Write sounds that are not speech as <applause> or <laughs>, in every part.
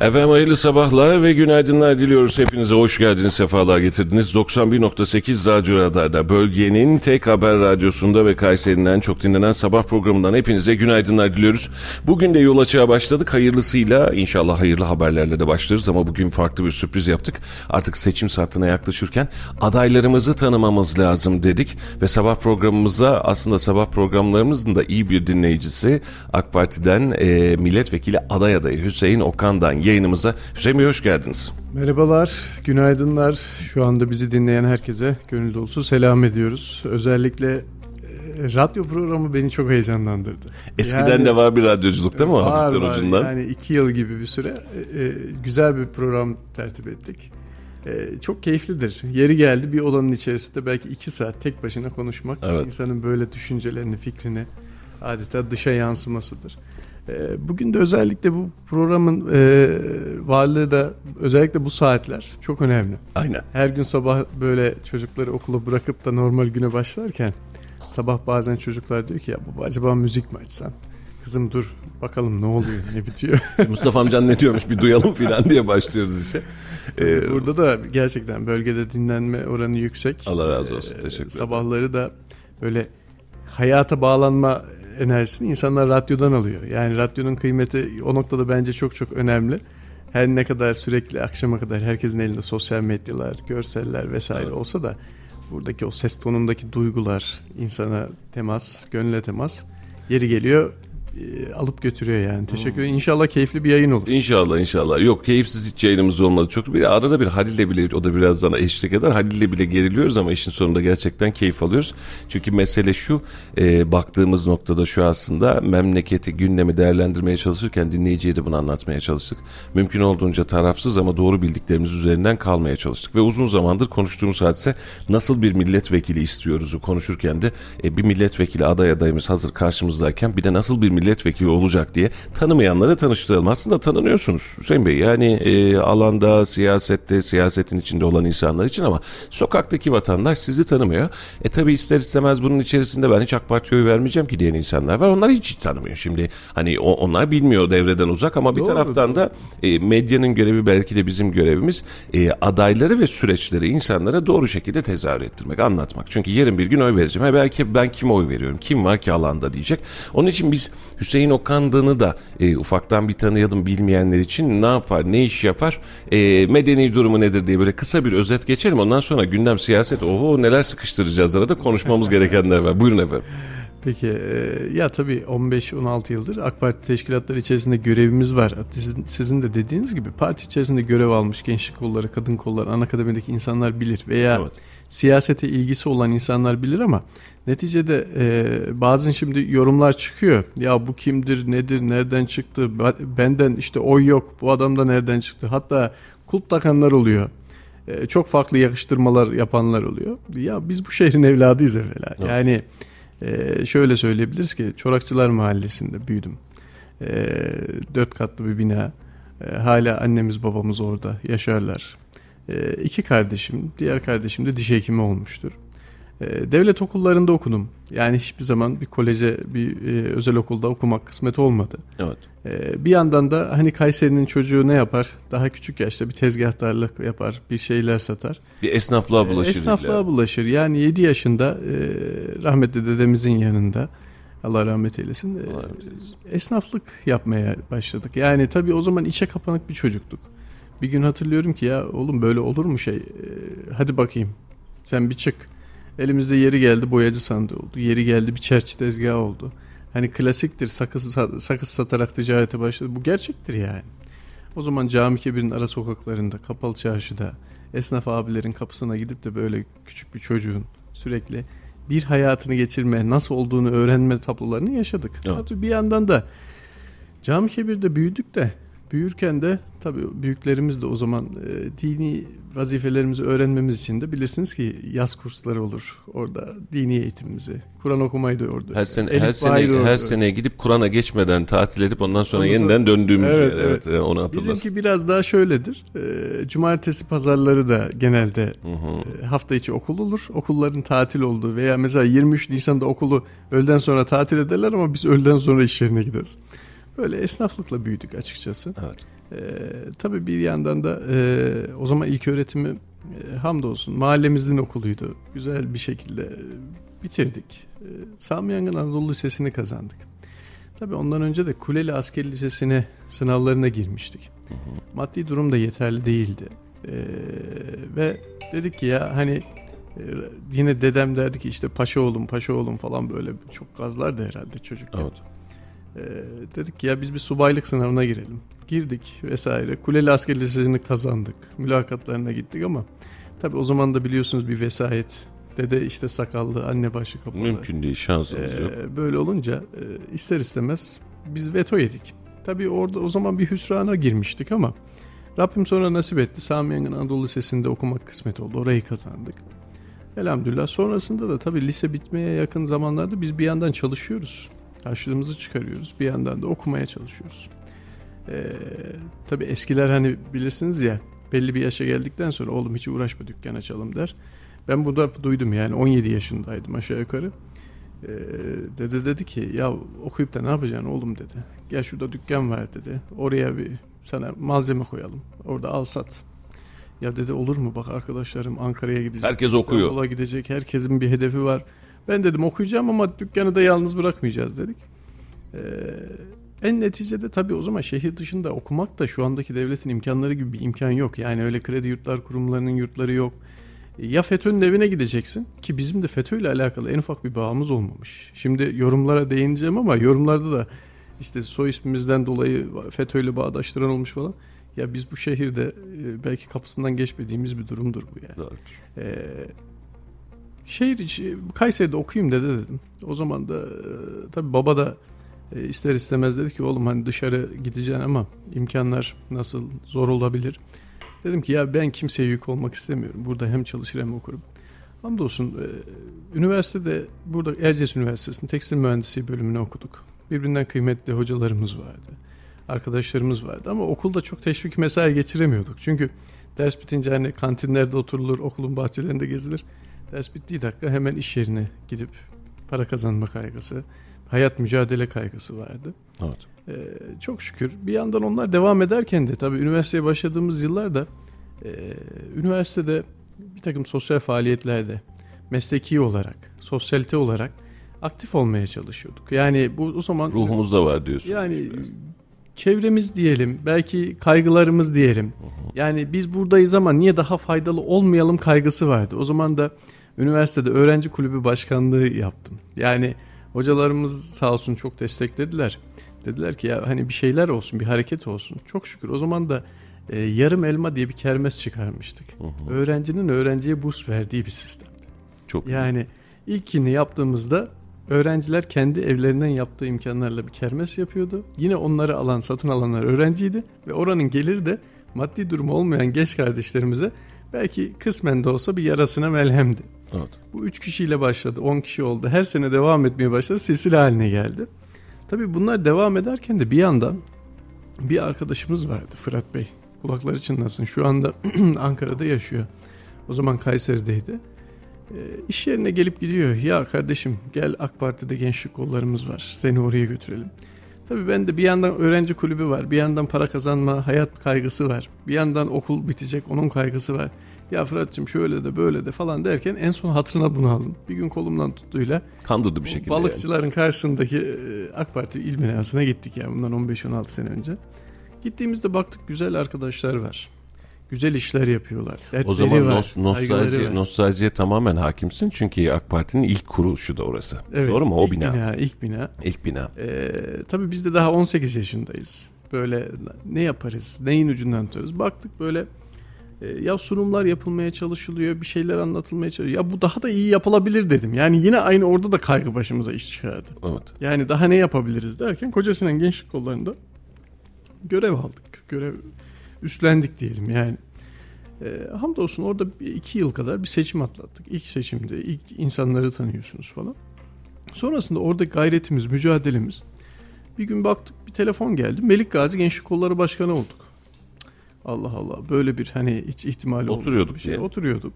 Efendim hayırlı sabahlar ve günaydınlar diliyoruz. Hepinize hoş geldiniz, sefalar getirdiniz. 91.8 Radyo Radar'da bölgenin tek haber radyosunda ve Kayseri'nden çok dinlenen sabah programından hepinize günaydınlar diliyoruz. Bugün de yol açığa başladık. Hayırlısıyla inşallah hayırlı haberlerle de başlarız ama bugün farklı bir sürpriz yaptık. Artık seçim saatine yaklaşırken adaylarımızı tanımamız lazım dedik ve sabah programımıza aslında sabah programlarımızın da iyi bir dinleyicisi AK Parti'den e, milletvekili aday adayı Hüseyin Okan'dan yayınımıza. Hüseyin Bey hoş geldiniz. Merhabalar, günaydınlar. Şu anda bizi dinleyen herkese gönül dolusu selam ediyoruz. Özellikle e, radyo programı beni çok heyecanlandırdı. Eskiden Yani- de var bir radyoculuk değil mi Var var. ucundan? Yani iki yıl gibi bir süre e, e, güzel bir program tertip ettik. E, çok keyiflidir. Yeri geldi bir odanın içerisinde belki iki saat tek başına konuşmak Evet. insanın böyle düşüncelerini, fikrini adeta dışa yansımasıdır. E, bugün de özellikle bu programın e, varlığı da özellikle bu saatler çok önemli. Aynen. Her gün sabah böyle çocukları okula bırakıp da normal güne başlarken sabah bazen çocuklar diyor ki ya baba acaba müzik mi açsan? Kızım dur bakalım ne oluyor ne bitiyor. <laughs> Mustafa amcan ne diyormuş bir duyalım filan diye başlıyoruz işe. Ee, Burada da gerçekten bölgede dinlenme oranı yüksek. Allah razı olsun. Ee, Teşekkür ederim. Sabahları da böyle hayata bağlanma enerjisini insanlar radyodan alıyor. Yani radyonun kıymeti o noktada bence çok çok önemli. Her ne kadar sürekli akşama kadar herkesin elinde sosyal medyalar, görseller vesaire Evet. olsa da buradaki o ses tonundaki duygular, insana temas, gönüle temas yeri geliyor alıp götürüyor yani. Teşekkür ederim. İnşallah keyifli bir yayın olur. İnşallah inşallah. Yok keyifsiz hiç yayınımız olmadı. Çok bir arada bir Halil'le bile o da birazdan eşlik eder. Halil'le bile geriliyoruz ama işin sonunda gerçekten keyif alıyoruz. Çünkü mesele şu e, baktığımız noktada şu aslında memleketi gündemi değerlendirmeye çalışırken dinleyiciye de bunu anlatmaya çalıştık. Mümkün olduğunca tarafsız ama doğru bildiklerimiz üzerinden kalmaya çalıştık. Ve uzun zamandır konuştuğumuz hadise nasıl bir milletvekili istiyoruzu konuşurken de e, bir milletvekili aday adayımız hazır karşımızdayken bir de nasıl bir milletvekili olacak diye tanımayanlara tanıştıralım. Aslında tanınıyorsunuz Hüseyin Bey. Yani e, alanda, siyasette, siyasetin içinde olan insanlar için ama sokaktaki vatandaş sizi tanımıyor. E tabi ister istemez bunun içerisinde ben hiç AK Parti'ye oy vermeyeceğim ki diyen insanlar var. Onlar hiç tanımıyor. Şimdi hani o- onlar bilmiyor devreden uzak ama bir Doğru, taraftan da e, medyanın görevi belki de bizim görevimiz e, adayları ve süreçleri insanlara doğru şekilde tezahür ettirmek, anlatmak. Çünkü yarın bir gün oy vereceğim. Ha belki ben kime oy veriyorum? Kim var ki alanda diyecek. Onun için biz Hüseyin Okan'dığını da e, ufaktan bir tanıyalım bilmeyenler için ne yapar, ne iş yapar, e, medeni durumu nedir diye böyle kısa bir özet geçelim. Ondan sonra gündem siyaset, oho neler sıkıştıracağız arada konuşmamız <laughs> gerekenler var. Buyurun efendim. Peki e, ya tabii 15-16 yıldır AK Parti teşkilatları içerisinde görevimiz var. Sizin, sizin de dediğiniz gibi parti içerisinde görev almış gençlik kolları, kadın kolları, ana insanlar bilir veya Evet. siyasete ilgisi olan insanlar bilir ama neticede e, bazen şimdi yorumlar çıkıyor. Ya bu kimdir, nedir, nereden çıktı, Ben- benden işte oy yok, bu adam da nereden çıktı. Hatta kulp takanlar oluyor. E, çok farklı yakıştırmalar yapanlar oluyor. Ya biz bu şehrin evladıyız evvela. Evet. Yani ee, şöyle söyleyebiliriz ki Çorakçılar Mahallesi'nde büyüdüm. Ee, dört katlı bir bina. Ee, hala annemiz babamız orada yaşarlar. Ee, iki kardeşim, diğer kardeşim de diş hekimi olmuştur. Ee, devlet okullarında okudum. Yani hiçbir zaman bir koleje, bir e, özel okulda okumak kısmet olmadı. Evet. Ee, bir yandan da hani Kayseri'nin çocuğu ne yapar? Daha küçük yaşta bir tezgahtarlık yapar, bir şeyler satar. Bir esnaflığa bulaşır. Esnaflığa bulaşır. Yani 7 yaşında e, rahmetli dedemizin yanında Allah rahmet eylesin. e, Allah rahmet eylesin. esnaflık yapmaya başladık. Yani tabii o zaman içe kapanık bir çocuktuk. Bir gün hatırlıyorum ki ya oğlum böyle olur mu şey? E, hadi bakayım. Sen bir çık. Elimizde yeri geldi boyacı sandığı oldu. Yeri geldi bir çerçi tezgahı oldu. hani klasiktir sakız, sakız satarak ticarete başladı. Bu gerçektir yani. O zaman cami kebirin ara sokaklarında, kapalı çarşıda, esnaf abilerin kapısına gidip de böyle küçük bir çocuğun sürekli bir hayatını geçirme, nasıl olduğunu öğrenme tablolarını yaşadık. Evet. Tabii bir yandan da cami kebirde büyüdük de büyürken de tabii büyüklerimiz de o zaman e, dini vazifelerimizi öğrenmemiz için de bilirsiniz ki yaz kursları olur orada dini eğitimimizi. Kur'an okumayı da orada. Her sene Elif her sene her sene gidip Kur'an'a geçmeden tatil edip ondan sonra ondan yeniden döndüğümüz evet, yer. Evet, evet. onu hatırlarsın. Bizimki biraz daha şöyledir. E, cumartesi pazarları da genelde hı hı. E, hafta içi okul olur. Okulların tatil olduğu veya mesela 23 Nisan'da okulu öğleden sonra tatil ederler ama biz öğleden sonra iş yerine gideriz. Böyle esnaflıkla büyüdük açıkçası. Evet. Ee, tabii bir yandan da e, o zaman ilk öğretimi e, hamdolsun mahallemizin okuluydu. Güzel bir şekilde bitirdik. E, Sami Yangın Anadolu Lisesi'ni kazandık. Tabii ondan önce de Kuleli Askeri Lisesi'ne sınavlarına girmiştik. Hı hı. Maddi durum da yeterli değildi. E, ve dedik ki ya hani e, yine dedem derdi ki işte paşa oğlum paşa oğlum falan böyle çok gazlardı herhalde çocukken. Evet. E, dedik ki ya biz bir subaylık sınavına girelim girdik vesaire. Kuleli Asker Lisesi'ni kazandık. Mülakatlarına gittik ama tabi o zaman da biliyorsunuz bir vesayet. Dede işte sakallı, anne başı kapalı. Mümkün değil, şansımız ee, yok. Böyle olunca e, ister istemez biz veto yedik. Tabi orada o zaman bir hüsrana girmiştik ama Rabbim sonra nasip etti. Sami Yangın Anadolu Lisesi'nde okumak kısmet oldu. Orayı kazandık. Elhamdülillah. Sonrasında da tabii lise bitmeye yakın zamanlarda biz bir yandan çalışıyoruz. Karşılığımızı çıkarıyoruz. Bir yandan da okumaya çalışıyoruz. Ee, tabii eskiler hani bilirsiniz ya belli bir yaşa geldikten sonra oğlum hiç uğraşma dükkan açalım der. Ben burada duydum yani 17 yaşındaydım aşağı yukarı. Ee, dede dedi ki ya okuyup da ne yapacaksın oğlum dedi. Gel şurada dükkan var dedi. Oraya bir sana malzeme koyalım. Orada al sat. Ya dedi olur mu bak arkadaşlarım Ankara'ya gidecek. Herkes okuyor. İstanbul'a gidecek. Herkesin bir hedefi var. Ben dedim okuyacağım ama dükkanı da yalnız bırakmayacağız dedik. Ee, en neticede tabii o zaman şehir dışında okumak da şu andaki devletin imkanları gibi bir imkan yok. Yani öyle kredi yurtlar kurumlarının yurtları yok. Ya FETÖ'nün evine gideceksin ki bizim de FETÖ ile alakalı en ufak bir bağımız olmamış. Şimdi yorumlara değineceğim ama yorumlarda da işte soy ismimizden dolayı FETÖ ile bağdaştıran olmuş falan. Ya biz bu şehirde e, belki kapısından geçmediğimiz bir durumdur bu yani. Doğru. Ee, şehir içi Kayseri'de okuyayım dedi dedim. O zaman da e, tabii baba da e, ister istemez dedi ki oğlum hani dışarı gideceksin ama imkanlar nasıl zor olabilir. Dedim ki ya ben kimseye yük olmak istemiyorum. Burada hem çalışır hem okurum. Hamdolsun e, üniversitede burada Erciyes Üniversitesi'nin tekstil mühendisliği bölümünü okuduk. Birbirinden kıymetli hocalarımız vardı. Arkadaşlarımız vardı ama okulda çok teşvik mesai geçiremiyorduk. Çünkü ders bitince hani kantinlerde oturulur, okulun bahçelerinde gezilir. Ders bittiği dakika hemen iş yerine gidip para kazanma kaygısı, hayat mücadele kaygısı vardı. Evet. Ee, çok şükür. Bir yandan onlar devam ederken de tabii üniversiteye başladığımız yıllarda e, üniversitede bir takım sosyal faaliyetlerde mesleki olarak, sosyalite olarak aktif olmaya çalışıyorduk. Yani bu o zaman ruhumuzda var diyorsun. Yani çevremiz diyelim, belki kaygılarımız diyelim. Hı hı. Yani biz buradayız ama niye daha faydalı olmayalım kaygısı vardı. O zaman da üniversitede öğrenci kulübü başkanlığı yaptım. Yani Hocalarımız sağ olsun çok desteklediler. Dediler ki ya hani bir şeyler olsun, bir hareket olsun. Çok şükür o zaman da e, yarım elma diye bir kermes çıkarmıştık. Hı hı. Öğrencinin öğrenciye burs verdiği bir sistemdi. Çok yani iyi. ilkini yaptığımızda öğrenciler kendi evlerinden yaptığı imkanlarla bir kermes yapıyordu. Yine onları alan, satın alanlar öğrenciydi ve oranın geliri de maddi durumu olmayan genç kardeşlerimize belki kısmen de olsa bir yarasına melhemdi. Evet. Bu üç kişiyle başladı. on kişi oldu. Her sene devam etmeye başladı. Silsile haline geldi. Tabii bunlar devam ederken de bir yandan bir arkadaşımız vardı Fırat Bey. Kulakları çınlasın. Şu anda <clears throat> Ankara'da yaşıyor. O zaman Kayseri'deydi. E, iş yerine gelip gidiyor. Ya kardeşim gel AK Parti'de gençlik kollarımız var. Seni oraya götürelim. Tabii ben de bir yandan öğrenci kulübü var. Bir yandan para kazanma, hayat kaygısı var. Bir yandan okul bitecek, onun kaygısı var ya Fırat'cığım şöyle de böyle de falan derken en son hatırına bunu aldım. Bir gün kolumdan tuttuğuyla kandırdı bir şekilde. Balıkçıların yani. karşısındaki e, AK Parti il binasına gittik yani bundan 15-16 sene önce. Gittiğimizde baktık güzel arkadaşlar var. Güzel işler yapıyorlar. O Dertleri zaman var, nos- nostalji, var. nostaljiye tamamen hakimsin. Çünkü AK Parti'nin ilk kuruluşu da orası. Evet, Doğru mu? O ilk bina. bina. ilk bina. İlk bina. Ee, tabii biz de daha 18 yaşındayız. Böyle ne yaparız, neyin ucundan tutarız. Baktık böyle e, ya sunumlar yapılmaya çalışılıyor, bir şeyler anlatılmaya çalışılıyor. Ya bu daha da iyi yapılabilir dedim. Yani yine aynı orada da kaygı başımıza iş çıkardı. Evet. Yani daha ne yapabiliriz derken Koca Sinan Gençlik Kolları'nda görev aldık. Görev üstlendik diyelim yani. E, hamdolsun orada iki yıl kadar bir seçim atlattık. İlk seçimde ilk insanları tanıyorsunuz falan. Sonrasında orada gayretimiz, mücadelemiz bir gün baktık bir telefon geldi. Melik Gazi Gençlik Kolları Başkanı olduk. Allah Allah böyle bir hani hiç ihtimali Oturuyorduk bir şey. diye. Oturuyorduk.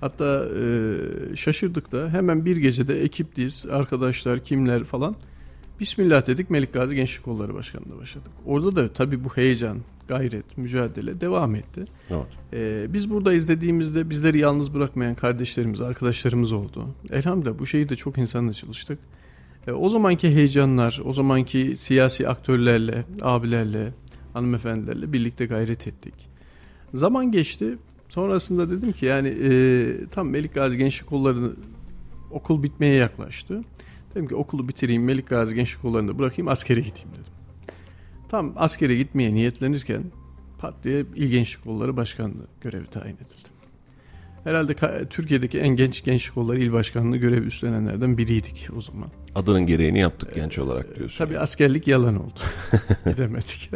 Hatta e, şaşırdık da hemen bir gecede ekiptiyiz, arkadaşlar kimler falan. Bismillah dedik Melik Gazi Gençlik Kolları Başkanı'na başladık. Orada da tabii bu heyecan, gayret, mücadele devam etti. Evet. Ee, biz burada izlediğimizde bizleri yalnız bırakmayan kardeşlerimiz, arkadaşlarımız oldu. Elhamdülillah bu şehirde çok insanla çalıştık. Ee, o zamanki heyecanlar, o zamanki siyasi aktörlerle, abilerle, hanımefendilerle birlikte gayret ettik. Zaman geçti. Sonrasında dedim ki yani e, tam Melik Gazi Gençlik Kolları'nı okul bitmeye yaklaştı. Dedim ki okulu bitireyim, Melik Gazi Gençlik Kolları'nda bırakayım, askere gideyim dedim. Tam askere gitmeye niyetlenirken pat diye İl Gençlik Kolları Başkanlığı görevi tayin edildim. Herhalde Türkiye'deki en genç gençlik kolları il başkanlığı görevi üstlenenlerden biriydik o zaman. Adının gereğini yaptık genç olarak diyorsun. Tabii askerlik yalan oldu. <laughs> Gidemedik.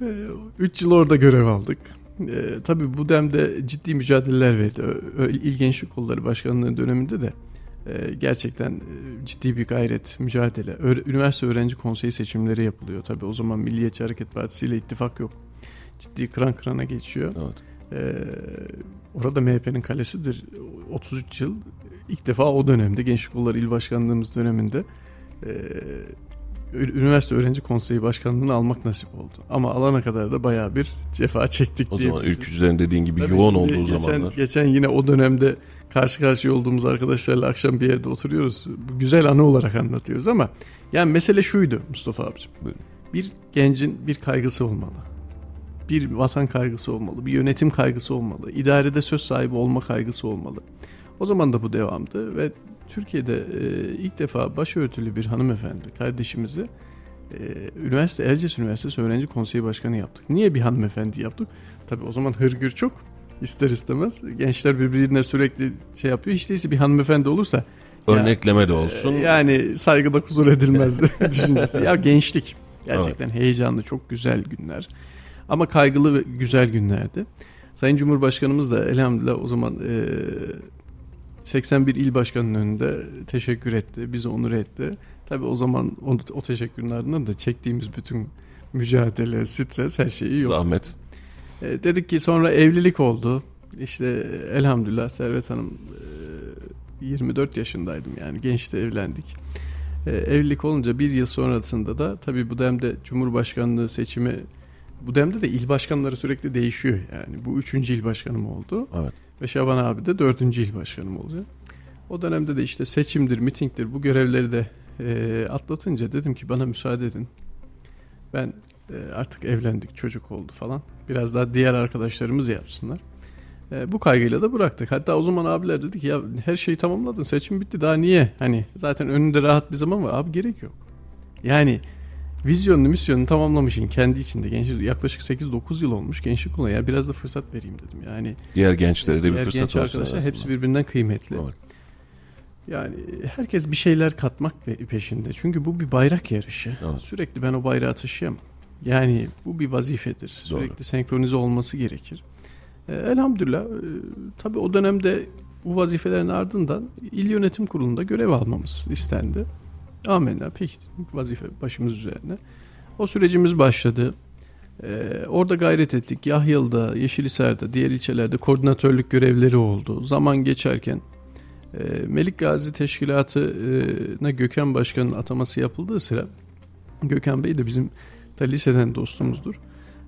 <laughs> Üç yıl orada görev aldık. Ee, tabii bu demde ciddi mücadeleler verdi. İl Gençlik Kolları Başkanlığı döneminde de gerçekten e, ciddi bir gayret, mücadele. Üniversite Öğrenci Konseyi seçimleri yapılıyor. Tabii o zaman Milliyetçi Hareket Partisi ile ittifak yok. Ciddi kıran kırana geçiyor. Evet. Ee, orada MHP'nin kalesidir. 33 yıl ilk defa o dönemde Gençlik Kolları İl Başkanlığımız döneminde e, Üniversite Öğrenci Konseyi Başkanlığını almak nasip oldu. Ama alana kadar da bayağı bir cefa çektik O zaman diyebiliriz. ülkücülerin dediğin gibi Tabii yoğun olduğu geçen, zamanlar. Geçen yine o dönemde karşı karşıya olduğumuz arkadaşlarla akşam bir yerde oturuyoruz. Güzel anı olarak anlatıyoruz ama yani mesele şuydu Mustafa abicim. Buyurun. Bir gencin bir kaygısı olmalı. Bir vatan kaygısı olmalı. Bir yönetim kaygısı olmalı. İdarede söz sahibi olma kaygısı olmalı. O zaman da bu devamdı ve Türkiye'de e, ilk defa başörtülü bir hanımefendi kardeşimizi e, üniversite Erciyes Üniversitesi Öğrenci Konseyi Başkanı yaptık. Niye bir hanımefendi yaptık? Tabii o zaman hırgür çok ister istemez. Gençler birbirine sürekli şey yapıyor. Hiç değilse bir hanımefendi olursa Örnekleme de olsun. e, yani saygıda kusur edilmez <laughs> <laughs> düşüncesi. Ya gençlik gerçekten heyecanlı çok güzel günler. Ama kaygılı ve güzel günlerdi. Sayın Cumhurbaşkanımız da elhamdülillah o zaman e, 81 il başkanının önünde teşekkür etti. Bizi onur etti. Tabii o zaman o, o teşekkürün ardından da çektiğimiz bütün mücadele, stres her şeyi yok. Zahmet. E, dedik ki sonra evlilik oldu. İşte elhamdülillah Servet Hanım e, 24 yaşındaydım yani gençte evlendik. E, evlilik olunca bir yıl sonrasında da tabii bu demde Cumhurbaşkanlığı seçimi bu demde de il başkanları sürekli değişiyor yani. Bu üçüncü il başkanım oldu. Evet. Ve Şaban abi de dördüncü il başkanım olacak. O dönemde de işte seçimdir, mitingdir bu görevleri de e, atlatınca dedim ki bana müsaade edin. Ben e, artık evlendik, çocuk oldu falan. Biraz daha diğer arkadaşlarımız yapsınlar. E, bu kaygıyla da bıraktık. Hatta o zaman abiler dedi ki ya her şeyi tamamladın, seçim bitti daha niye? Hani zaten önünde rahat bir zaman var. Abi gerek yok. Yani vizyonunu, misyonunu tamamlamışsın kendi içinde. Gençlik yaklaşık 8-9 yıl olmuş gençlik olan ya biraz da fırsat vereyim dedim. Yani Diğer gençlere de bir fırsat genç olsun. arkadaşlar aslında. hepsi birbirinden kıymetli. Evet. Yani herkes bir şeyler katmak pe- peşinde. Çünkü bu bir bayrak yarışı. Evet. Sürekli ben o bayrağı taşıyamam. Yani bu bir vazifedir. Sürekli senkronize olması gerekir. Ee, elhamdülillah e, tabii o dönemde bu vazifelerin ardından il yönetim kurulunda görev almamız istendi. Amenna peki vazife başımız üzerine. O sürecimiz başladı. Ee, orada gayret ettik. Yahyalı'da, Yeşilhisar'da, diğer ilçelerde koordinatörlük görevleri oldu. Zaman geçerken e, Melik Gazi Teşkilatı'na Gökhan Başkan'ın ataması yapıldığı sıra Gökhan Bey de bizim da liseden dostumuzdur.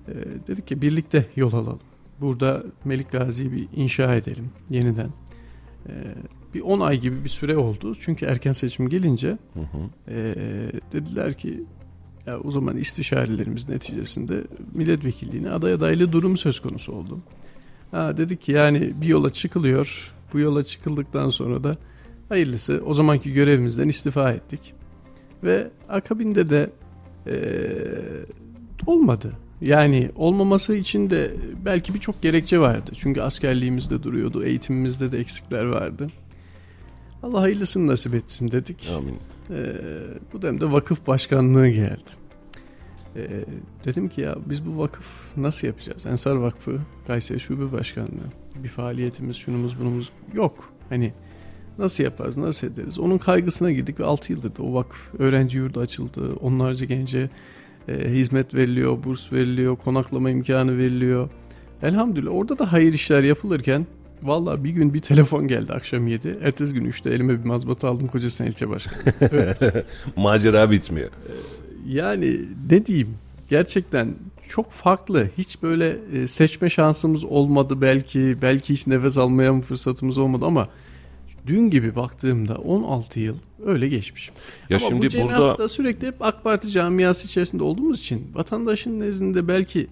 E, dedik ki birlikte yol alalım. Burada Melik Gazi'yi bir inşa edelim yeniden. E, bir 10 ay gibi bir süre oldu. Çünkü erken seçim gelince Hı hı. e, dediler ki Ya o zaman istişarelerimiz neticesinde milletvekilliğine aday adaylı durum söz konusu oldu. Ha, dedik ki yani bir yola çıkılıyor. Bu yola çıkıldıktan sonra da hayırlısı o zamanki görevimizden istifa ettik. Ve akabinde de e, olmadı. Yani olmaması için de belki birçok gerekçe vardı. Çünkü askerliğimizde duruyordu, eğitimimizde de eksikler vardı. Allah hayırlısını nasip etsin dedik. Amin. Ee, bu dönemde vakıf başkanlığı geldi. Ee, dedim ki ya biz bu vakıf nasıl yapacağız? Ensar Vakfı Kayseri Şube Başkanlığı. Bir faaliyetimiz, şunumuz bunumuz yok. Hani nasıl yaparız, nasıl ederiz? Onun kaygısına girdik ve 6 yıldır da o vakıf öğrenci yurdu açıldı. Onlarca gence e, hizmet veriliyor, burs veriliyor, konaklama imkanı veriliyor. Elhamdülillah orada da hayır işler yapılırken Valla bir gün bir telefon geldi akşam 7. Ertesi gün 3'te elime bir mazbata aldım Kocasinan ilçe başkanı. <laughs> Macera bitmiyor. yani ne diyeyim gerçekten çok farklı. Hiç böyle e, seçme şansımız olmadı belki. Belki hiç nefes almaya mı fırsatımız olmadı ama dün gibi baktığımda 16 yıl öyle geçmiş. Ya ama şimdi bu burada sürekli hep AK Parti camiası içerisinde olduğumuz için vatandaşın nezdinde belki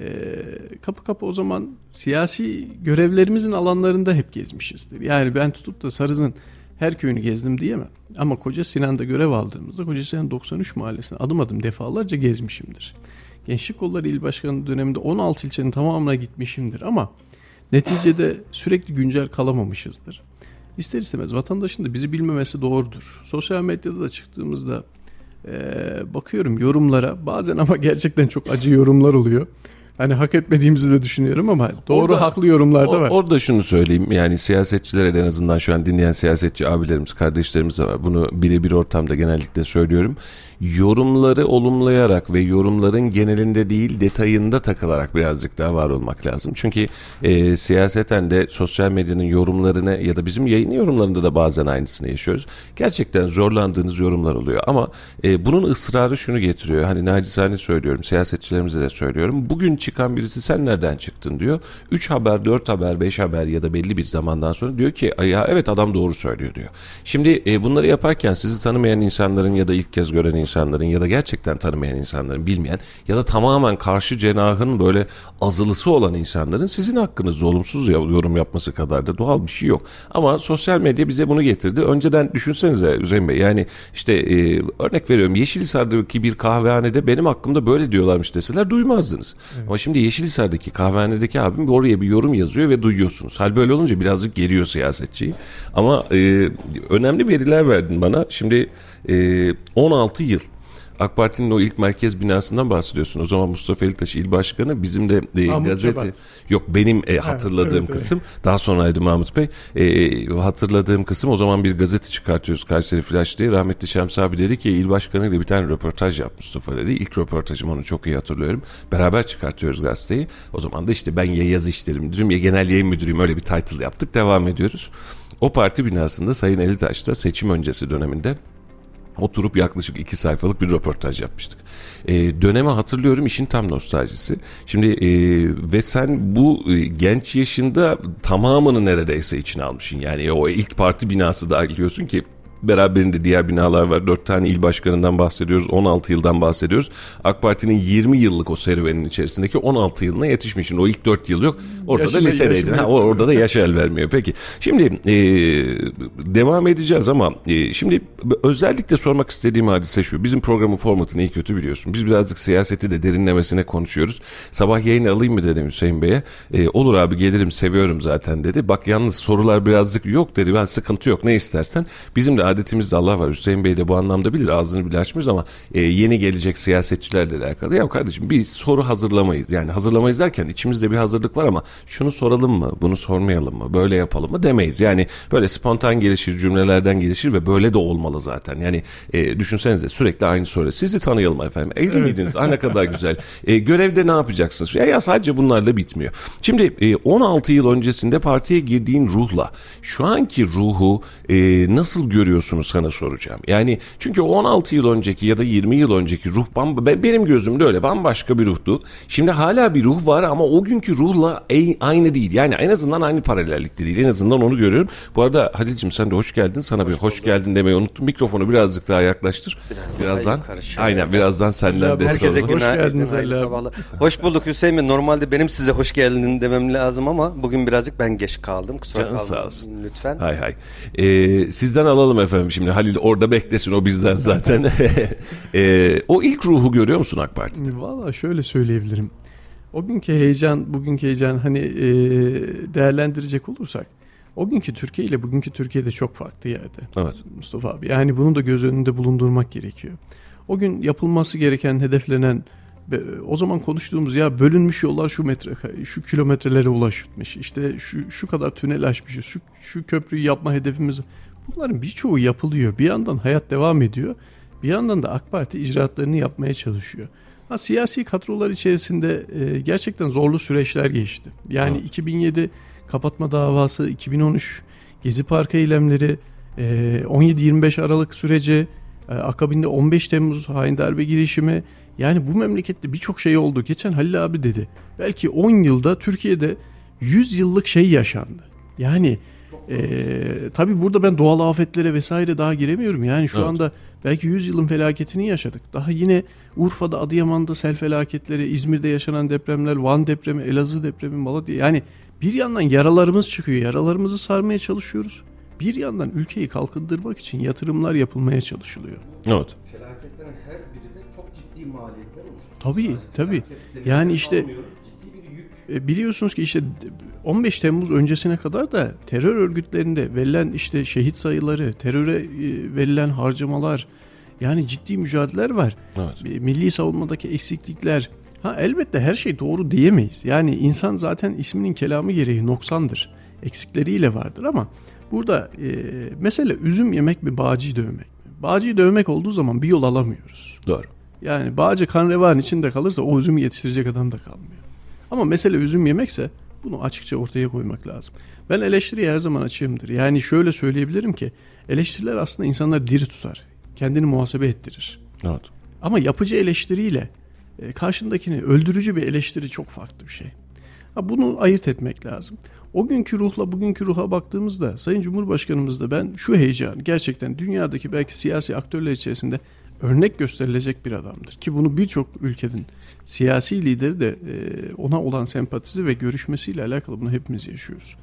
e, kapı kapı o zaman siyasi görevlerimizin alanlarında hep gezmişizdir. Yani ben tutup da Sarız'ın her köyünü gezdim diyemem. Ama Koca Sinan'da görev aldığımızda Koca Sinan 93 mahallesine adım adım defalarca gezmişimdir. Gençlik Kolları İl Başkanı döneminde 16 ilçenin tamamına gitmişimdir ama neticede sürekli güncel kalamamışızdır. İster istemez vatandaşın da bizi bilmemesi doğrudur. Sosyal medyada da çıktığımızda e, bakıyorum yorumlara bazen ama gerçekten çok acı yorumlar oluyor. Hani hak etmediğimizi de düşünüyorum ama doğru Orada- haklı yorumlar da var. Orada şunu söyleyeyim yani siyasetçilere en azından şu an dinleyen siyasetçi abilerimiz kardeşlerimiz de var. Bunu birebir ortamda genellikle söylüyorum. Yorumları olumlayarak ve yorumların genelinde değil detayında takılarak birazcık daha var olmak lazım. Çünkü e, siyaseten de sosyal medyanın yorumlarını ya da bizim yayın yorumlarında da bazen aynısını yaşıyoruz. Gerçekten zorlandığınız yorumlar oluyor ama e, bunun ısrarı şunu getiriyor. Hani nacizane söylüyorum siyasetçilerimize de söylüyorum. Bugün çıkan birisi sen nereden çıktın diyor. 3 haber, 4 haber, 5 haber ya da belli bir zamandan sonra diyor ki ya evet adam doğru söylüyor diyor. Şimdi e, bunları yaparken sizi tanımayan insanların ya da ilk kez gören insanların ya da gerçekten tanımayan insanların bilmeyen ya da tamamen karşı cenahın böyle azılısı olan insanların sizin hakkınızda olumsuz yorum yapması kadar da doğal bir şey yok. Ama sosyal medya bize bunu getirdi. Önceden düşünsenize Hüseyin Bey yani işte e, örnek veriyorum Yeşilhisar'daki bir kahvehanede benim hakkımda böyle diyorlarmış deseler duymazdınız. Ama şimdi Yeşilhisar'daki kahvehanedeki abim oraya bir yorum yazıyor ve duyuyorsunuz. Hal böyle olunca birazcık geriyor siyasetçiyi. Ama e, önemli veriler verdin bana. Şimdi e, 16 yıl AK Parti'nin o ilk merkez binasından bahsediyorsun. O zaman Mustafa Elitaş il başkanı bizim de e, Mahmut gazete Şabat. yok benim e, hatırladığım evet, evet. kısım daha sonraydı Mahmut Bey. E, hatırladığım kısım o zaman bir gazete çıkartıyoruz Kayseri Flash diye. Rahmetli Şems abi dedi ki il başkanıyla bir tane röportaj yap Mustafa dedi. İlk röportajım onu çok iyi hatırlıyorum. Beraber çıkartıyoruz gazeteyi. O zaman da işte ben ya yazı işleri müdürüyüm ya genel yayın müdürüyüm öyle bir title yaptık. Devam ediyoruz. O parti binasında Sayın Elitaş da seçim öncesi döneminde oturup yaklaşık iki sayfalık bir röportaj yapmıştık. Ee, dönemi hatırlıyorum işin tam nostaljisi. Şimdi e, ve sen bu e, genç yaşında tamamını neredeyse içine almışsın. Yani o ilk parti binası dahil diyorsun ki Beraberinde diğer binalar var. Dört tane il başkanından bahsediyoruz. 16 yıldan bahsediyoruz. AK Parti'nin 20 yıllık o serüvenin içerisindeki 16 yılına yetişmişsin. O ilk 4 yıl yok. Orada Yaşına- da lisedeydin. Ha, orada da yaş el vermiyor. Peki. Şimdi e, devam edeceğiz ama e, şimdi özellikle sormak istediğim hadise şu. Bizim programın formatını iyi kötü biliyorsun. Biz birazcık siyaseti de derinlemesine konuşuyoruz. Sabah yayını alayım mı dedim Hüseyin Bey'e. E, olur abi gelirim seviyorum zaten dedi. Bak yalnız sorular birazcık yok dedi. Ben sıkıntı yok ne istersen. Bizim de adetimizde Allah var. Hüseyin Bey de bu anlamda bilir. Ağzını bile açmaz ama e, yeni gelecek siyasetçilerle alakalı. Ya kardeşim bir soru hazırlamayız. Yani hazırlamayız derken içimizde bir hazırlık var ama şunu soralım mı? Bunu sormayalım mı? Böyle yapalım mı? Demeyiz. Yani böyle spontan gelişir cümlelerden gelişir ve böyle de olmalı zaten. Yani e, düşünsenize sürekli aynı soru. Sizi tanıyalım efendim. Evli miydiniz? Ay ne kadar güzel. E, görevde ne yapacaksınız? Ya, ya sadece bunlarla bitmiyor. Şimdi e, 16 yıl öncesinde partiye girdiğin ruhla şu anki ruhu e, nasıl görüyorsun? görüyorsunuz sana soracağım. Yani çünkü 16 yıl önceki ya da 20 yıl önceki ruh bam- benim gözümde öyle bambaşka bir ruhtu. Şimdi hala bir ruh var ama o günkü ruhla e- aynı değil. Yani en azından aynı paralellikte değil. En azından onu görüyorum. Bu arada Halil'cim sen de hoş geldin. Sana bir hoş geldin demeyi unuttum. Mikrofonu birazcık daha yaklaştır. Biraz daha birazdan. şöyle. Aynen birazdan senden Halil de Herkese Hoş günaydın, geldiniz sabahlar. Hoş bulduk Hüseyin Bey. Normalde benim size hoş geldin demem lazım ama bugün birazcık ben geç kaldım. Kusura Canın sağ kalmayın olsun. lütfen. Hay hay. Ee, sizden alalım efendim şimdi. Halil orada beklesin o bizden zaten. <laughs> Ee, o ilk ruhu görüyor musun AK Parti'de? Valla şöyle söyleyebilirim. O günkü heyecan, bugünkü heyecan hani e, değerlendirecek olursak o günkü Türkiye ile bugünkü Türkiye'de çok farklı yerde. Evet. Mustafa abi. Yani bunu da göz önünde bulundurmak gerekiyor. O gün yapılması gereken, hedeflenen o zaman konuştuğumuz ya bölünmüş yollar şu metre şu kilometrelere ulaşmış. İşte şu şu kadar tünel açmışız. Şu şu köprüyü yapma hedefimiz. Bunların birçoğu yapılıyor. Bir yandan hayat devam ediyor. Bir yandan da AK Parti icraatlarını yapmaya çalışıyor. Ha, siyasi kadrolar içerisinde e, gerçekten zorlu süreçler geçti. Yani Evet. 2007 kapatma davası, 2013 Gezi Parkı eylemleri, e, 17-25 Aralık süreci, e, akabinde 15 Temmuz hain darbe girişimi. Yani bu memlekette birçok şey oldu. Geçen Halil abi dedi. Belki 10 yılda Türkiye'de 100 yıllık şey yaşandı. Yani e, tabii burada ben doğal afetlere vesaire daha giremiyorum. Yani şu Evet. anda belki 100 yılın felaketini yaşadık. Daha yine Urfa'da, Adıyaman'da sel felaketleri, İzmir'de yaşanan depremler, Van depremi, Elazığ depremi, Malatya. Yani bir yandan yaralarımız çıkıyor. Yaralarımızı sarmaya çalışıyoruz. Bir yandan ülkeyi kalkındırmak için yatırımlar yapılmaya çalışılıyor. Evet. Felaketlerin her biri de çok ciddi maliyetler oluşturuyor. Tabii tabii. Yani işte e, biliyorsunuz ki işte 15 Temmuz öncesine kadar da terör örgütlerinde verilen işte şehit sayıları, teröre e, verilen harcamalar yani ciddi mücadeleler var. Evet. E, Milli savunmadaki eksiklikler. Ha elbette her şey doğru diyemeyiz. Yani insan zaten isminin kelamı gereği noksandır. Eksikleriyle vardır ama burada e, mesele üzüm yemek mi, bağcıyı dövmek mi? Bağcıyı dövmek olduğu zaman bir yol alamıyoruz. Doğru. Yani bağcı kan revan içinde kalırsa o üzümü yetiştirecek adam da kalmıyor. Ama mesele üzüm yemekse bunu açıkça ortaya koymak lazım. Ben eleştiriye her zaman açığımdır. Yani şöyle söyleyebilirim ki eleştiriler aslında insanları diri tutar. Kendini muhasebe ettirir. Evet. Ama yapıcı eleştiriyle e, karşındakini öldürücü bir eleştiri çok farklı bir şey. Ha, bunu ayırt etmek lazım. O günkü ruhla bugünkü ruha baktığımızda Sayın Cumhurbaşkanımız da ben şu heyecan gerçekten dünyadaki belki siyasi aktörler içerisinde örnek gösterilecek bir adamdır. Ki bunu birçok ülkenin siyasi lideri de e, ona olan sempatisi ve görüşmesiyle alakalı bunu hepimiz yaşıyoruz.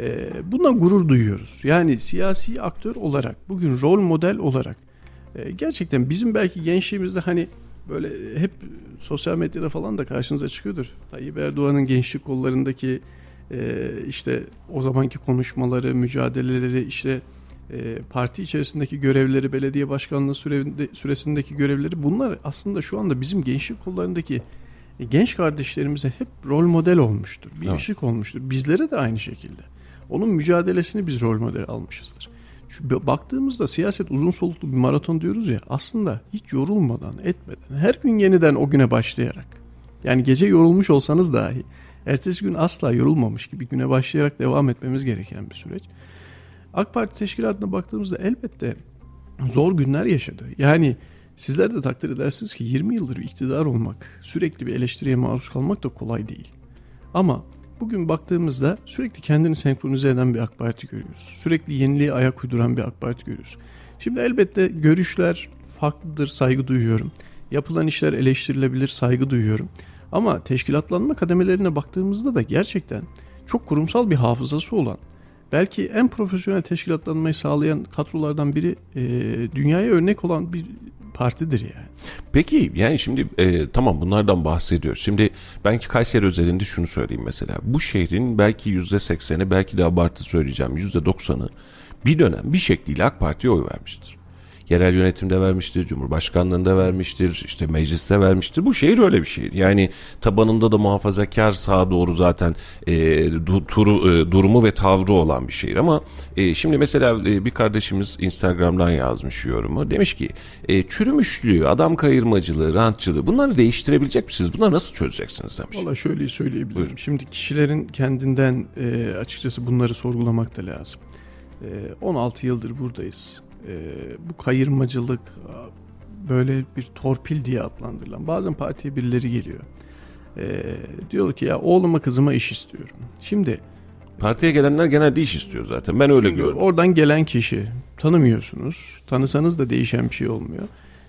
E, buna gurur duyuyoruz. Yani siyasi aktör olarak bugün rol model olarak e, gerçekten bizim belki gençliğimizde hani böyle hep sosyal medyada falan da karşınıza çıkıyordur. Tayyip Erdoğan'ın gençlik kollarındaki e, işte o zamanki konuşmaları, mücadeleleri, işte e, parti içerisindeki görevleri, belediye başkanlığı sürevinde, süresindeki görevleri bunlar aslında şu anda bizim gençlik kollarındaki e, genç kardeşlerimize hep rol model olmuştur. Bir Evet. ışık olmuştur. Bizlere de aynı şekilde. Onun mücadelesini biz rol model almışızdır. B- baktığımızda siyaset uzun soluklu bir maraton diyoruz ya aslında hiç yorulmadan etmeden her gün yeniden o güne başlayarak yani gece yorulmuş olsanız dahi ertesi gün asla yorulmamış gibi güne başlayarak devam etmemiz gereken bir süreç. AK Parti teşkilatına baktığımızda elbette zor günler yaşadı. Yani sizler de takdir edersiniz ki 20 yıldır iktidar olmak, sürekli bir eleştiriye maruz kalmak da kolay değil. Ama bugün baktığımızda sürekli kendini senkronize eden bir AK Parti görüyoruz. Sürekli yeniliğe ayak uyduran bir AK Parti görüyoruz. Şimdi elbette görüşler farklıdır, saygı duyuyorum. Yapılan işler eleştirilebilir, saygı duyuyorum. Ama teşkilatlanma kademelerine baktığımızda da gerçekten çok kurumsal bir hafızası olan, belki en profesyonel teşkilatlanmayı sağlayan kadrolardan biri e, dünyaya örnek olan bir partidir yani. Peki yani şimdi e, tamam bunlardan bahsediyoruz. Şimdi ben ki Kayseri özelinde şunu söyleyeyim mesela. Bu şehrin belki yüzde sekseni belki de abartı söyleyeceğim yüzde doksanı bir dönem bir şekliyle AK Parti'ye oy vermiştir. Yerel yönetimde vermiştir, Cumhurbaşkanlığında vermiştir, işte mecliste vermiştir. Bu şehir öyle bir şehir. Yani tabanında da muhafazakar sağa doğru zaten e, du- turu, e, durumu ve tavrı olan bir şehir. Ama e, şimdi mesela e, bir kardeşimiz Instagram'dan yazmış yorumu. Demiş ki e, çürümüşlüğü, adam kayırmacılığı, rantçılığı bunları değiştirebilecek misiniz? Bunları nasıl çözeceksiniz demiş. Valla şöyle söyleyebilirim. Buyurun. Şimdi kişilerin kendinden e, açıkçası bunları sorgulamak da lazım. E, 16 yıldır buradayız. E, bu kayırmacılık böyle bir torpil diye adlandırılan bazen partiye birileri geliyor. E, diyor ki ya oğluma kızıma iş istiyorum. Şimdi Partiye gelenler genelde iş istiyor zaten. Ben öyle gördüm. Oradan gelen kişi tanımıyorsunuz. Tanısanız da değişen bir şey olmuyor.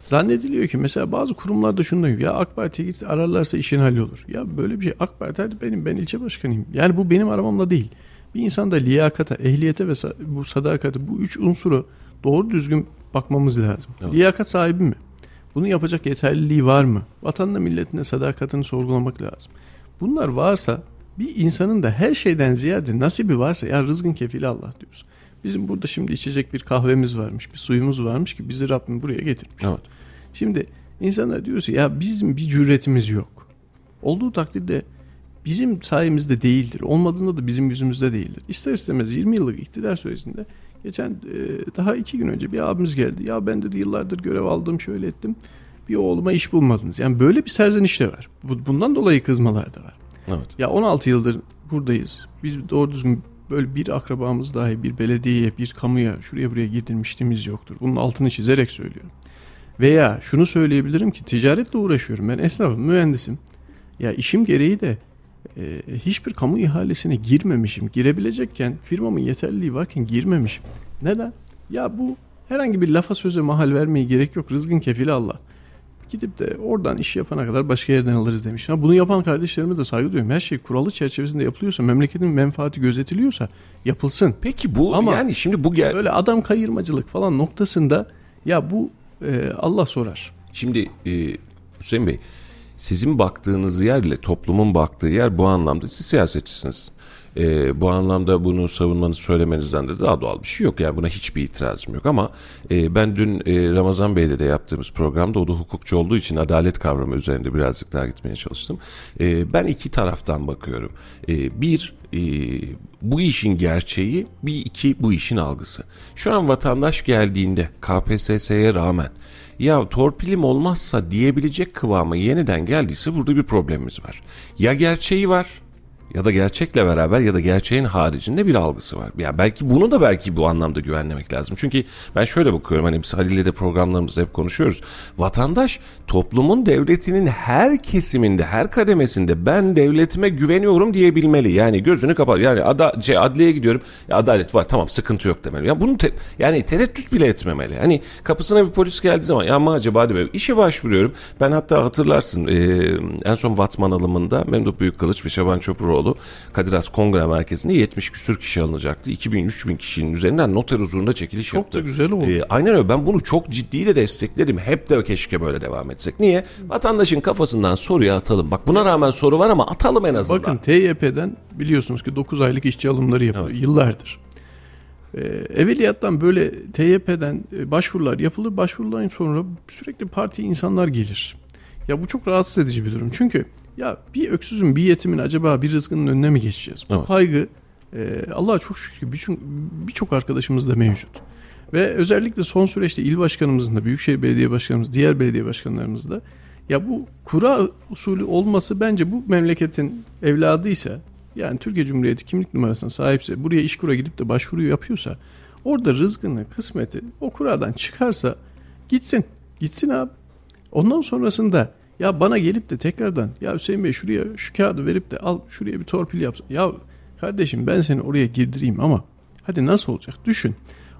Zannediliyor ki mesela bazı kurumlarda şunu diyor. Ya AK Parti'ye git ararlarsa işin hallolur. Ya böyle bir şey AK Parti hadi benim ben ilçe başkanıyım. Yani bu benim aramamla değil. Bir insanda liyakata, ehliyete ve bu sadakati bu üç unsuru doğru düzgün bakmamız lazım. Evet. Liyakat sahibi mi? Bunu yapacak yeterliliği var mı? Vatanına milletine sadakatini sorgulamak lazım. Bunlar varsa bir insanın da her şeyden ziyade nasibi varsa ya rızkın kefili Allah diyoruz. Bizim burada şimdi içecek bir kahvemiz varmış, bir suyumuz varmış ki bizi Rabbim buraya getirmiş. Evet. Şimdi insanlar diyorsa ya bizim bir cüretimiz yok. Olduğu takdirde bizim sayemizde değildir. Olmadığında da bizim yüzümüzde değildir. İster istemez 20 yıllık iktidar sürecinde geçen e, daha iki gün önce bir abimiz geldi. Ya ben dedi yıllardır görev aldım şöyle ettim. Bir oğluma iş bulmadınız. Yani böyle bir serzeniş de var. Bundan dolayı kızmalar da var. Evet. Ya 16 yıldır buradayız. Biz doğru düzgün böyle bir akrabamız dahi bir belediyeye, bir kamuya, şuraya buraya girdirmişliğimiz yoktur. Bunun altını çizerek söylüyorum. Veya şunu söyleyebilirim ki ticaretle uğraşıyorum. Ben esnafım, mühendisim. Ya işim gereği de e, hiçbir kamu ihalesine girmemişim. Girebilecekken firmamın yeterliliği varken girmemişim. Neden? Ya bu herhangi bir lafa söze mahal vermeye gerek yok. Rızgın kefili Allah. Gidip de oradan iş yapana kadar başka yerden alırız demiş. Ha, bunu yapan kardeşlerime de saygı duyuyorum. Her şey kuralı çerçevesinde yapılıyorsa, memleketin menfaati gözetiliyorsa yapılsın. Peki bu Ama yani şimdi bu gel böyle adam kayırmacılık falan noktasında ya bu e, Allah sorar. Şimdi e, Hüseyin Bey sizin baktığınız yerle toplumun baktığı yer bu anlamda siz siyasetçisiniz. E, bu anlamda bunu savunmanızı söylemenizden de daha doğal bir şey yok. Yani buna hiçbir itirazım yok ama e, ben dün e, Ramazan Bey'le de yaptığımız programda o da hukukçu olduğu için adalet kavramı üzerinde birazcık daha gitmeye çalıştım. E, ben iki taraftan bakıyorum. E, bir, e, bu işin gerçeği, bir iki bu işin algısı. Şu an vatandaş geldiğinde KPSS'ye rağmen ya torpilim olmazsa diyebilecek kıvama yeniden geldiyse burada bir problemimiz var. Ya gerçeği var ya da gerçekle beraber ya da gerçeğin haricinde bir algısı var. Yani belki bunu da belki bu anlamda güvenlemek lazım. Çünkü ben şöyle bakıyorum hani biz Halil'le de programlarımızda hep konuşuyoruz. Vatandaş toplumun devletinin her kesiminde, her kademesinde ben devletime güveniyorum diyebilmeli. Yani gözünü kapat. Yani ada, şey, adliyeye gidiyorum. Ya adalet var tamam sıkıntı yok demeli. Ya bunu te, yani tereddüt bile etmemeli. Hani kapısına bir polis geldiği zaman ya ama acaba demeli. İşe başvuruyorum. Ben hatta hatırlarsın e, en son Vatman alımında Memduh Büyükkılıç ve Şaban Çopuroğlu Kılıçdaroğlu Kadir Has Kongre Merkezi'nde 70 küsür kişi alınacaktı. 2000-3000 kişinin üzerinden noter huzurunda çekiliş çok yaptı. Çok da güzel oldu. Ee, aynen öyle. Ben bunu çok ciddi de destekledim. Hep de keşke böyle devam etsek. Niye? Vatandaşın kafasından soruyu atalım. Bak buna rağmen soru var ama atalım en azından. Bakın TYP'den biliyorsunuz ki 9 aylık işçi alımları yapılıyor. Evet. Yıllardır. Ee, evveliyattan böyle TYP'den e, başvurular yapılır. Başvuruların sonra sürekli parti insanlar gelir. Ya bu çok rahatsız edici bir durum. Çünkü ya bir öksüzün bir yetimin acaba bir rızkının önüne mi geçeceğiz? Bu evet. kaygı e, Allah'a çok şükür birçok birçok arkadaşımızda mevcut. Ve özellikle son süreçte il başkanımızın da, Büyükşehir Belediye Başkanımız, diğer belediye başkanlarımız da ya bu kura usulü olması bence bu memleketin evladıysa yani Türkiye Cumhuriyeti kimlik numarasına sahipse buraya iş kura gidip de başvuru yapıyorsa orada rızkını, kısmeti o kuradan çıkarsa gitsin. Gitsin abi. Ondan sonrasında ya bana gelip de tekrardan ya Hüseyin Bey şuraya şu kağıdı verip de al şuraya bir torpil yapsın. Ya kardeşim ben seni oraya girdireyim ama hadi nasıl olacak düşün.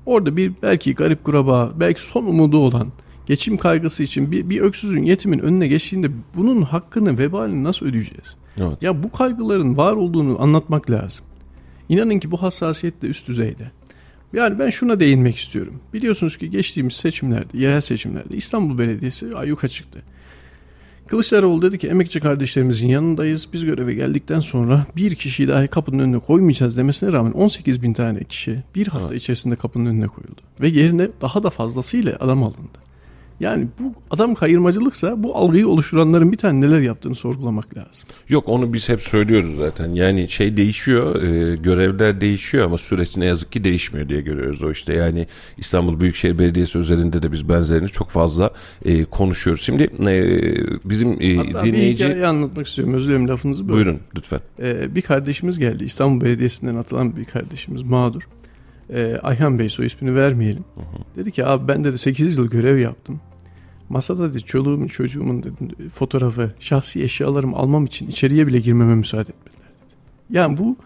Orada bir belki garip kuraba belki son umudu olan geçim kaygısı için bir, bir öksüzün yetimin önüne geçtiğinde bunun hakkını vebalini nasıl ödeyeceğiz? Evet. Ya bu kaygıların var olduğunu anlatmak lazım. İnanın ki bu hassasiyet de üst düzeyde. Yani ben şuna değinmek istiyorum. Biliyorsunuz ki geçtiğimiz seçimlerde, yerel seçimlerde İstanbul Belediyesi ayyuka çıktı. Kılıçdaroğlu dedi ki emekçi kardeşlerimizin yanındayız. Biz göreve geldikten sonra bir kişiyi dahi kapının önüne koymayacağız demesine rağmen 18 bin tane kişi bir hafta evet. içerisinde kapının önüne koyuldu. Ve yerine daha da fazlasıyla adam alındı. Yani bu adam kayırmacılıksa bu algıyı oluşturanların bir tane neler yaptığını sorgulamak lazım. Yok onu biz hep söylüyoruz zaten. Yani şey değişiyor, e, görevler değişiyor ama süreç ne yazık ki değişmiyor diye görüyoruz o işte. Yani İstanbul Büyükşehir Belediyesi özelinde de biz benzerini çok fazla e, konuşuyoruz. Şimdi e, bizim e, Hatta dinleyici... hikaye anlatmak istiyorum. Özür dilerim lafınızı bölüm. Buyurun lütfen. E, bir kardeşimiz geldi. İstanbul Belediyesi'nden atılan bir kardeşimiz mağdur. E, Ayhan Bey soy ismini vermeyelim. Dedi ki abi ben de 8 yıl görev yaptım. Masada dedi çoluğumun çocuğumun dedi, fotoğrafı, şahsi eşyalarımı almam için içeriye bile girmeme müsaade etmediler. Dedi. Yani bu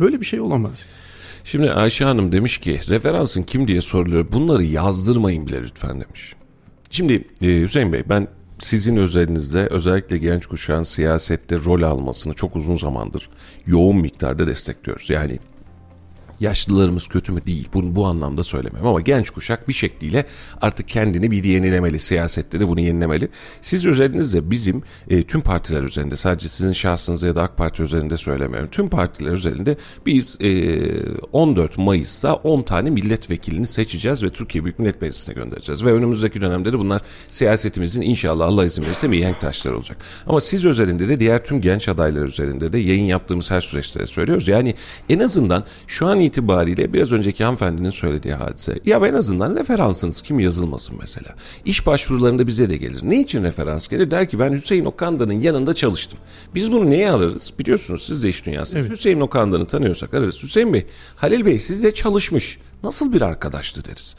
böyle bir şey olamaz. Şimdi Ayşe Hanım demiş ki referansın kim diye soruluyor. Bunları yazdırmayın bile lütfen demiş. Şimdi e, Hüseyin Bey ben sizin özelinizde özellikle genç kuşağın siyasette rol almasını çok uzun zamandır yoğun miktarda destekliyoruz. Yani yaşlılarımız kötü mü değil bunu bu anlamda söylemem ama genç kuşak bir şekliyle artık kendini bir yenilemeli siyasette de bunu yenilemeli. Siz özelinizde bizim e, tüm partiler üzerinde sadece sizin şahsınıza ya da AK Parti üzerinde söylemiyorum. Tüm partiler üzerinde biz e, 14 Mayıs'ta 10 tane milletvekilini seçeceğiz ve Türkiye Büyük Millet Meclisi'ne göndereceğiz. Ve önümüzdeki dönemde de bunlar siyasetimizin inşallah Allah izin verirse mihenk taşları olacak. Ama siz üzerinde de diğer tüm genç adaylar üzerinde de yayın yaptığımız her süreçte söylüyoruz. Yani en azından şu an itibariyle biraz önceki hanımefendinin söylediği hadise. Ya en azından referansınız kim yazılmasın mesela. İş başvurularında bize de gelir. Ne için referans gelir? Der ki ben Hüseyin Okanda'nın yanında çalıştım. Biz bunu neye ararız? Biliyorsunuz siz de iş dünyasınız. Evet. Hüseyin Okanda'nı tanıyorsak ararız. Hüseyin Bey, Halil Bey sizle çalışmış. Nasıl bir arkadaştı deriz.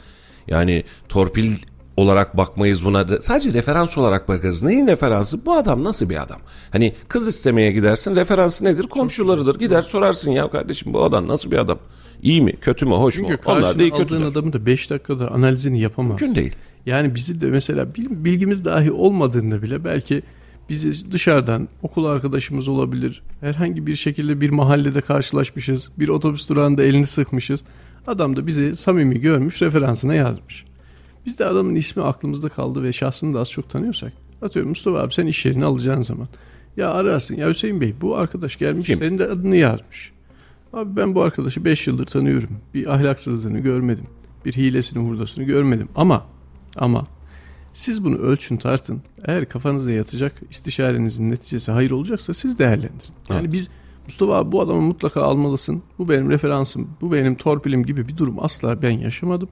Yani torpil olarak bakmayız buna. Sadece referans olarak bakarız. Neyin referansı? Bu adam nasıl bir adam? Hani kız istemeye gidersin. Referansı nedir? Komşularıdır. Gider sorarsın ya kardeşim bu adam nasıl bir adam? İyi mi? Kötü mü? Hoş Çünkü mu? Onlar değil kötü. adamın da 5 dakikada analizini yapamaz. Mümkün değil. Yani bizi de mesela bilgimiz dahi olmadığında bile belki bizi dışarıdan okul arkadaşımız olabilir. Herhangi bir şekilde bir mahallede karşılaşmışız. Bir otobüs durağında elini sıkmışız. Adam da bizi samimi görmüş, referansına yazmış. Biz de adamın ismi aklımızda kaldı ve şahsını da az çok tanıyorsak. Atıyorum Mustafa abi sen iş yerini alacağın zaman. Ya ararsın ya Hüseyin Bey bu arkadaş gelmiş Kim? senin de adını yazmış. Abi ben bu arkadaşı 5 yıldır tanıyorum. Bir ahlaksızlığını görmedim. Bir hilesini hurdasını görmedim. Ama ama siz bunu ölçün tartın. Eğer kafanıza yatacak istişarenizin neticesi hayır olacaksa siz değerlendirin. Yani evet. biz Mustafa abi bu adamı mutlaka almalısın. Bu benim referansım, bu benim torpilim gibi bir durum asla ben yaşamadım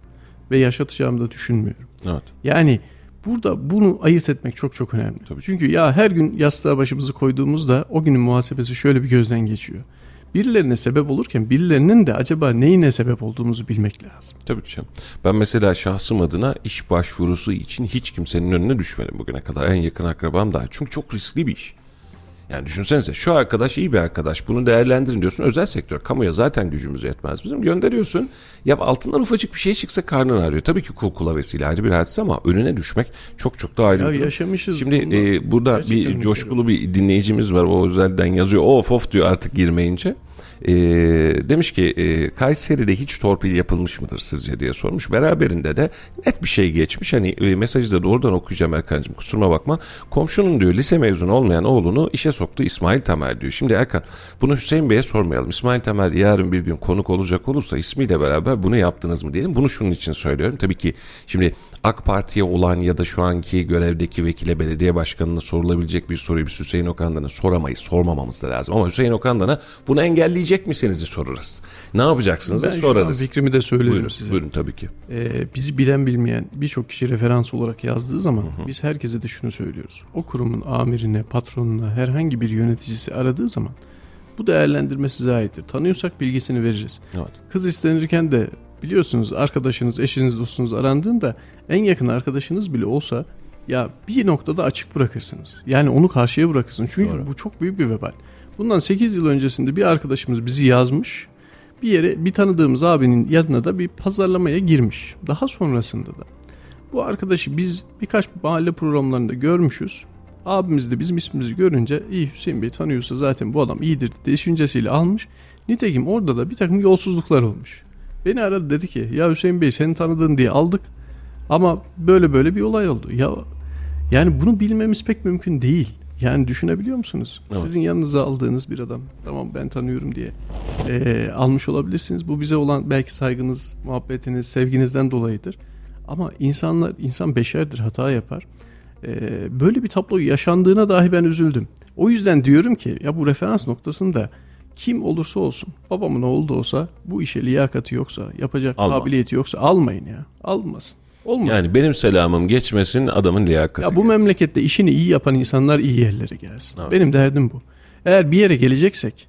ve yaşatacağımı da düşünmüyorum. Evet. Yani burada bunu ayırt etmek çok çok önemli. Tabii. Çünkü ya her gün yastığa başımızı koyduğumuzda o günün muhasebesi şöyle bir gözden geçiyor birilerine sebep olurken birilerinin de acaba neyine sebep olduğumuzu bilmek lazım. Tabii ki canım. Ben mesela şahsım adına iş başvurusu için hiç kimsenin önüne düşmedim bugüne kadar. En yakın akrabam daha. Çünkü çok riskli bir iş. Yani düşünsenize şu arkadaş iyi bir arkadaş bunu değerlendirin diyorsun. Özel sektör kamuya zaten gücümüz yetmez bizim. Gönderiyorsun. Ya altından ufacık bir şey çıksa karnın ağrıyor. Tabii ki kul kula vesile ayrı bir hadise ama önüne düşmek çok çok daha ayrı ya yaşamışız şimdi e, burada bir coşkulu bir dinleyicimiz var. O özelden yazıyor. Of of diyor artık girmeyince e, demiş ki e, Kayseri'de hiç torpil yapılmış mıdır sizce diye sormuş. Beraberinde de net bir şey geçmiş. Hani e, mesajı da doğrudan okuyacağım Erkan'cığım kusuruma bakma. Komşunun diyor lise mezunu olmayan oğlunu işe soktu İsmail Tamer diyor. Şimdi Erkan bunu Hüseyin Bey'e sormayalım. İsmail Tamer yarın bir gün konuk olacak olursa ismiyle beraber bunu yaptınız mı diyelim. Bunu şunun için söylüyorum. Tabii ki şimdi AK Parti'ye olan ya da şu anki görevdeki vekile belediye başkanına sorulabilecek bir soruyu biz Hüseyin Okan'dan soramayız. Sormamamız da lazım. Ama Hüseyin Okan'dan bunu engelleyecek misiniz sorarız. Ne yapacaksınız ben sorarız. Ben fikrimi de söylerim buyurun, size. Buyurun tabii ki. Ee, bizi bilen bilmeyen birçok kişi referans olarak yazdığı zaman hı hı. biz herkese de şunu söylüyoruz. O kurumun amirine, patronuna, herhangi bir yöneticisi aradığı zaman bu değerlendirme size aittir. Tanıyorsak bilgisini veririz. Evet. Kız istenirken de biliyorsunuz arkadaşınız, eşiniz, dostunuz arandığında en yakın arkadaşınız bile olsa ya bir noktada açık bırakırsınız. Yani onu karşıya bırakırsınız. Çünkü Doğru. bu çok büyük bir vebal. Bundan 8 yıl öncesinde bir arkadaşımız bizi yazmış. Bir yere bir tanıdığımız abinin yanına da bir pazarlamaya girmiş. Daha sonrasında da bu arkadaşı biz birkaç mahalle programlarında görmüşüz. Abimiz de bizim ismimizi görünce iyi Hüseyin Bey tanıyorsa zaten bu adam iyidir düşüncesiyle almış. Nitekim orada da bir takım yolsuzluklar olmuş. Beni aradı dedi ki ya Hüseyin Bey seni tanıdığın diye aldık ama böyle böyle bir olay oldu. Ya yani bunu bilmemiz pek mümkün değil. Yani düşünebiliyor musunuz? Evet. Sizin yanınıza aldığınız bir adam tamam ben tanıyorum diye e, almış olabilirsiniz. Bu bize olan belki saygınız, muhabbetiniz, sevginizden dolayıdır. Ama insanlar, insan beşerdir, hata yapar. E, böyle bir tablo yaşandığına dahi ben üzüldüm. O yüzden diyorum ki ya bu referans noktasında kim olursa olsun babamın oğlu da olsa bu işe liyakati yoksa yapacak Alma. kabiliyeti yoksa almayın ya almasın. Olmaz. Yani benim selamım geçmesin adamın liyakati. Ya bu gelsin. memlekette işini iyi yapan insanlar iyi yerlere gelsin. Evet. Benim derdim bu. Eğer bir yere geleceksek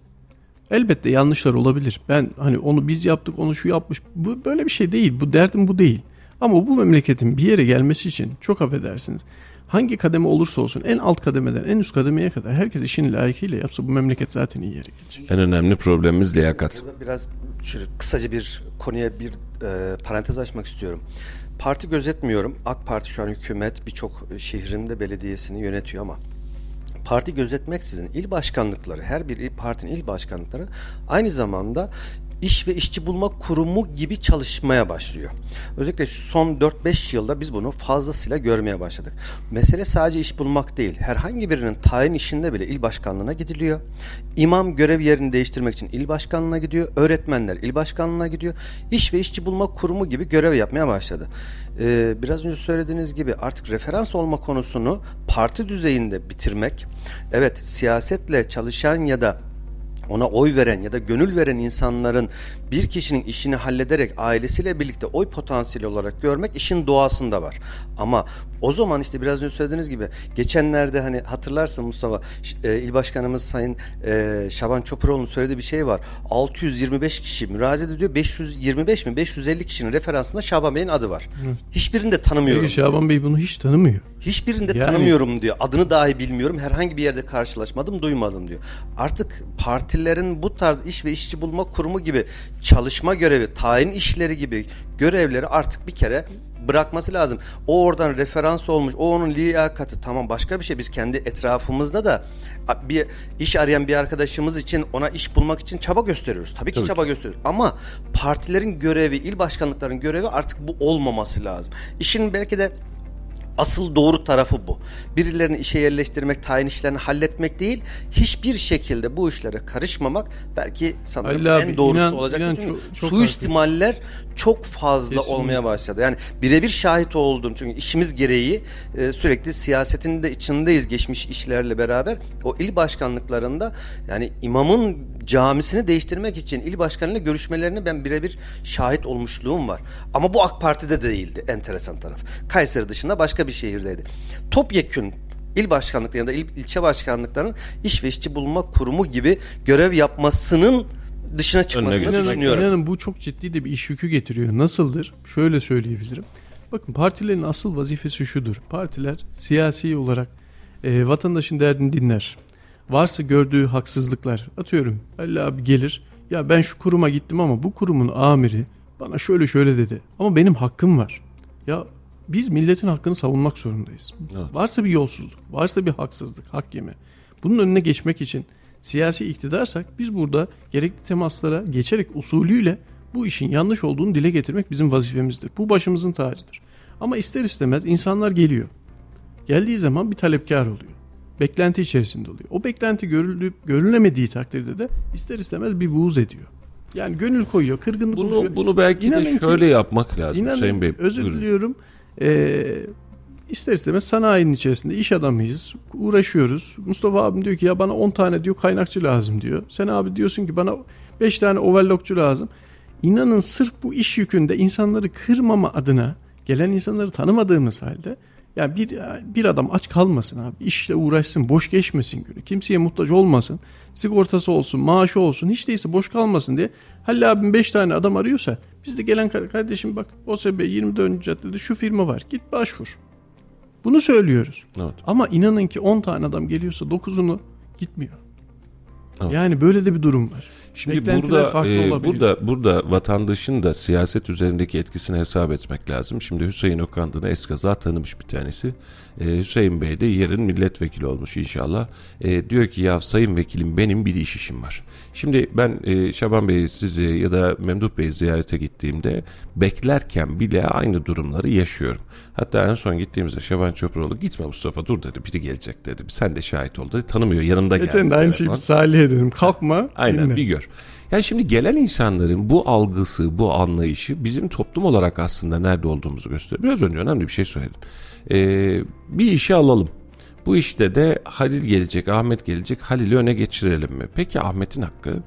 Elbette yanlışlar olabilir. Ben hani onu biz yaptık, onu şu yapmış. Bu böyle bir şey değil. Bu derdim bu değil. Ama bu memleketin bir yere gelmesi için çok affedersiniz. Hangi kademe olursa olsun en alt kademeden en üst kademeye kadar herkes işini layıkıyla yapsa bu memleket zaten iyi yere gelecek. En önemli problemimiz liyakat. Burada biraz şöyle kısaca bir konuya bir e, parantez açmak istiyorum. Parti gözetmiyorum. AK Parti şu an hükümet birçok şehrin belediyesini yönetiyor ama parti gözetmeksizin il başkanlıkları, her bir partinin il başkanlıkları aynı zamanda iş ve işçi bulma kurumu gibi çalışmaya başlıyor. Özellikle şu son 4-5 yılda biz bunu fazlasıyla görmeye başladık. Mesele sadece iş bulmak değil. Herhangi birinin tayin işinde bile il başkanlığına gidiliyor. İmam görev yerini değiştirmek için il başkanlığına gidiyor. Öğretmenler il başkanlığına gidiyor. İş ve işçi bulma kurumu gibi görev yapmaya başladı. Ee, biraz önce söylediğiniz gibi artık referans olma konusunu parti düzeyinde bitirmek, evet siyasetle çalışan ya da ona oy veren ya da gönül veren insanların bir kişinin işini hallederek ailesiyle birlikte oy potansiyeli olarak görmek işin doğasında var. Ama o zaman işte biraz önce söylediğiniz gibi geçenlerde hani hatırlarsın Mustafa e, İl Başkanımız Sayın e, Şaban Çopuroğlu'nun söylediği bir şey var. 625 kişi müracaat ediyor. 525 mi 550 kişinin referansında Şaban Bey'in adı var. Hı. Hiçbirini de tanımıyorum. Peki Şaban Bey bunu hiç tanımıyor. Hiçbirini de yani... tanımıyorum diyor. Adını dahi bilmiyorum. Herhangi bir yerde karşılaşmadım, duymadım diyor. Artık partilerin bu tarz iş ve işçi bulma kurumu gibi çalışma görevi, tayin işleri gibi görevleri artık bir kere bırakması lazım. O oradan referans olmuş. O onun liyakati tamam başka bir şey. Biz kendi etrafımızda da bir iş arayan bir arkadaşımız için ona iş bulmak için çaba gösteriyoruz. Tabii ki Tabii çaba ki. gösteriyoruz. Ama partilerin görevi, il başkanlıklarının görevi artık bu olmaması lazım. İşin belki de Asıl doğru tarafı bu. Birilerini işe yerleştirmek, tayin işlerini halletmek değil, hiçbir şekilde bu işlere karışmamak belki sanırım Halil en abi, doğrusu inan, olacak. Inan, çünkü çok, çok suistimaller haklı. çok fazla Kesinlikle. olmaya başladı. Yani birebir şahit oldum çünkü işimiz gereği e, sürekli siyasetin de içindeyiz geçmiş işlerle beraber. O il başkanlıklarında yani imamın camisini değiştirmek için il başkanıyla görüşmelerine ben birebir şahit olmuşluğum var. Ama bu AK Parti'de de değildi enteresan taraf. Kayseri dışında başka bir şehirdeydi. Topyekün il başkanlıkları ya da il, ilçe başkanlıklarının iş ve işçi bulma kurumu gibi görev yapmasının dışına çıkmasını inanın, düşünüyorum. İnanın bu çok ciddi de bir iş yükü getiriyor. Nasıldır? Şöyle söyleyebilirim. Bakın partilerin asıl vazifesi şudur. Partiler siyasi olarak e, vatandaşın derdini dinler. Varsa gördüğü haksızlıklar atıyorum Allah abi gelir ya ben şu kuruma gittim ama bu kurumun amiri bana şöyle şöyle dedi ama benim hakkım var. Ya biz milletin hakkını savunmak zorundayız. Evet. Varsa bir yolsuzluk, varsa bir haksızlık, hak yeme. Bunun önüne geçmek için siyasi iktidarsak biz burada gerekli temaslara geçerek usulüyle bu işin yanlış olduğunu dile getirmek bizim vazifemizdir. Bu başımızın tacıdır. Ama ister istemez insanlar geliyor. Geldiği zaman bir talepkar oluyor. Beklenti içerisinde oluyor. O beklenti görülüp görülemediği takdirde de ister istemez bir vuuz ediyor. Yani gönül koyuyor, kırgınlık bunu, oluşuyor. Bunu belki inanın de şöyle ki, yapmak lazım inanın, Hüseyin Bey. Özür buyurun. Ee, ister istemez sanayinin içerisinde iş adamıyız. Uğraşıyoruz. Mustafa abim diyor ki ya bana 10 tane diyor kaynakçı lazım diyor. Sen abi diyorsun ki bana 5 tane overlockçu lazım. İnanın sırf bu iş yükünde insanları kırmama adına gelen insanları tanımadığımız halde yani bir bir adam aç kalmasın abi. İşle uğraşsın, boş geçmesin günü. Kimseye muhtaç olmasın. Sigortası olsun, maaşı olsun, hiç değilse boş kalmasın diye. Halil abim 5 tane adam arıyorsa biz de gelen kardeşim bak OSB 24. caddede şu firma var. Git başvur. Bunu söylüyoruz. Evet. Ama inanın ki 10 tane adam geliyorsa 9'unu gitmiyor. Evet. Yani böyle de bir durum var. Şimdi burada e, burada burada vatandaşın da siyaset üzerindeki etkisini hesap etmek lazım. Şimdi Hüseyin Okandığı'na eskaza tanımış bir tanesi. E, Hüseyin Bey de yarın milletvekili olmuş inşallah. E, diyor ki ya sayın vekilim benim bir iş işim var. Şimdi ben e, Şaban Bey sizi ya da Memduh Bey'i ziyarete gittiğimde beklerken bile aynı durumları yaşıyorum. Hatta en son gittiğimizde Şaban Çopuroğlu gitme Mustafa dur dedi biri gelecek dedi. Sen de şahit ol dedi. Tanımıyor yanında geldi. Geçen de aynı şeyi Salih ederim. Kalkma. <laughs> Aynen dinle. bir gör. Yani şimdi gelen insanların bu algısı, bu anlayışı bizim toplum olarak aslında nerede olduğumuzu gösteriyor. Biraz önce önemli bir şey söyledim. Ee, bir işi alalım. Bu işte de Halil gelecek, Ahmet gelecek. Halil'i öne geçirelim mi? Peki Ahmet'in hakkı?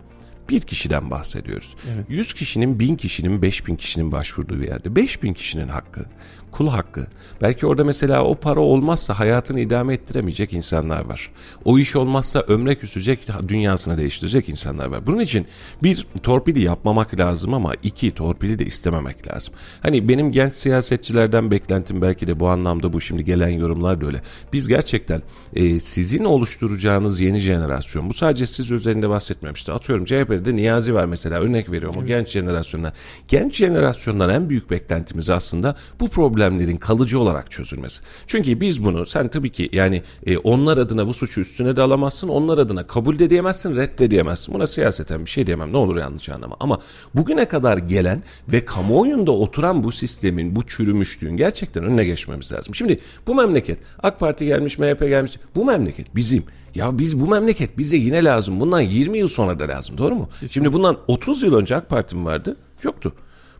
Bir kişiden bahsediyoruz. Evet. 100 kişinin, 1000 kişinin, 5000 kişinin başvurduğu bir yerde 5000 kişinin hakkı, kul hakkı. Belki orada mesela o para olmazsa hayatını idame ettiremeyecek insanlar var. O iş olmazsa ömre küsecek, dünyasını değiştirecek insanlar var. Bunun için bir torpili yapmamak lazım ama iki torpili de istememek lazım. Hani benim genç siyasetçilerden beklentim belki de bu anlamda bu şimdi gelen yorumlar da öyle. Biz gerçekten e, sizin oluşturacağınız yeni jenerasyon bu sadece siz üzerinde bahsetmiyorum işte atıyorum CHP'de Niyazi var mesela örnek veriyorum o genç jenerasyondan. Genç jenerasyondan en büyük beklentimiz aslında bu problemlerin kalıcı olarak çözülmesi. Çünkü biz bunu sen tabii ki yani e, onlar adına bu suçu üstüne de alamazsın onlar adına kabul de diyemezsin red de diyemezsin. Buna siyaseten bir şey diyemem ne olur yanlış anlama ama bugüne kadar gelen ve kamuoyunda oturan bu sistemin bu çürümüşlüğün gerçekten önüne geçmemiz lazım. Şimdi bu memleket AK Parti gelmiş MHP gelmiş bu memleket bizim. Ya biz bu memleket bize yine lazım. Bundan 20 yıl sonra da lazım. Doğru mu? Şimdi bundan 30 yıl önce AK Parti mi vardı? Yoktu.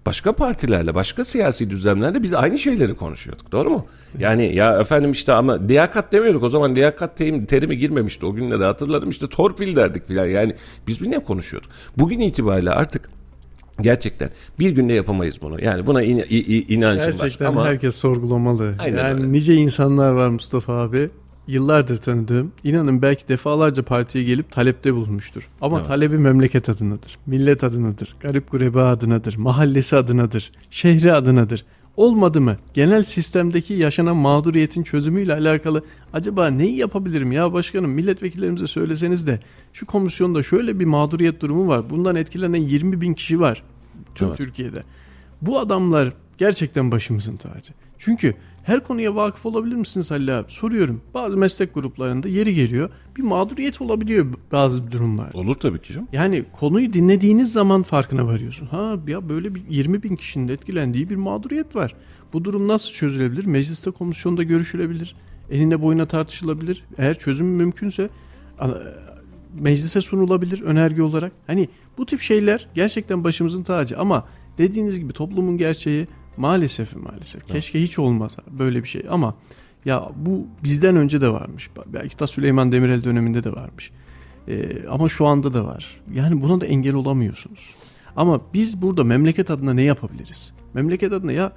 Başka partilerle, başka siyasi düzlemlerle biz aynı şeyleri konuşuyorduk. Doğru mu? Yani ya efendim işte ama liyakat demiyorduk. O zaman liyakat terimi, terimi girmemişti. O günleri hatırlarım işte torpil derdik filan. Yani biz bir ne konuşuyorduk? Bugün itibariyle artık Gerçekten bir günde yapamayız bunu. Yani buna in, in, inancım Gerçekten var. Ama herkes sorgulamalı. Aynen yani öyle. nice insanlar var Mustafa abi. Yıllardır tanıdığım. İnanın belki defalarca partiye gelip talepte bulunmuştur. Ama Evet. talebi memleket adınadır. Millet adınadır. Garip gureba adınadır. Mahallesi adınadır. Şehri adınadır. Olmadı mı? Genel sistemdeki yaşanan mağduriyetin çözümüyle alakalı acaba neyi yapabilirim ya başkanım milletvekillerimize söyleseniz de şu komisyonda şöyle bir mağduriyet durumu var. Bundan etkilenen 20 bin kişi var tüm Evet. Türkiye'de. Bu adamlar gerçekten başımızın tacı. Çünkü her konuya vakıf olabilir misiniz Halil abi? Soruyorum. Bazı meslek gruplarında yeri geliyor. Bir mağduriyet olabiliyor bazı durumlarda. olur tabii ki canım. Yani konuyu dinlediğiniz zaman farkına varıyorsun. Ha ya böyle bir 20 bin kişinin etkilendiği bir mağduriyet var. Bu durum nasıl çözülebilir? Mecliste komisyonda görüşülebilir. Eline boyuna tartışılabilir. Eğer çözüm mümkünse meclise sunulabilir önerge olarak. Hani bu tip şeyler gerçekten başımızın tacı ama dediğiniz gibi toplumun gerçeği maalesef maalesef. Keşke hiç olmasa böyle bir şey ama ya bu bizden önce de varmış. Belki de Süleyman Demirel döneminde de varmış. Ee, ama şu anda da var. Yani buna da engel olamıyorsunuz. Ama biz burada memleket adına ne yapabiliriz? Memleket adına ya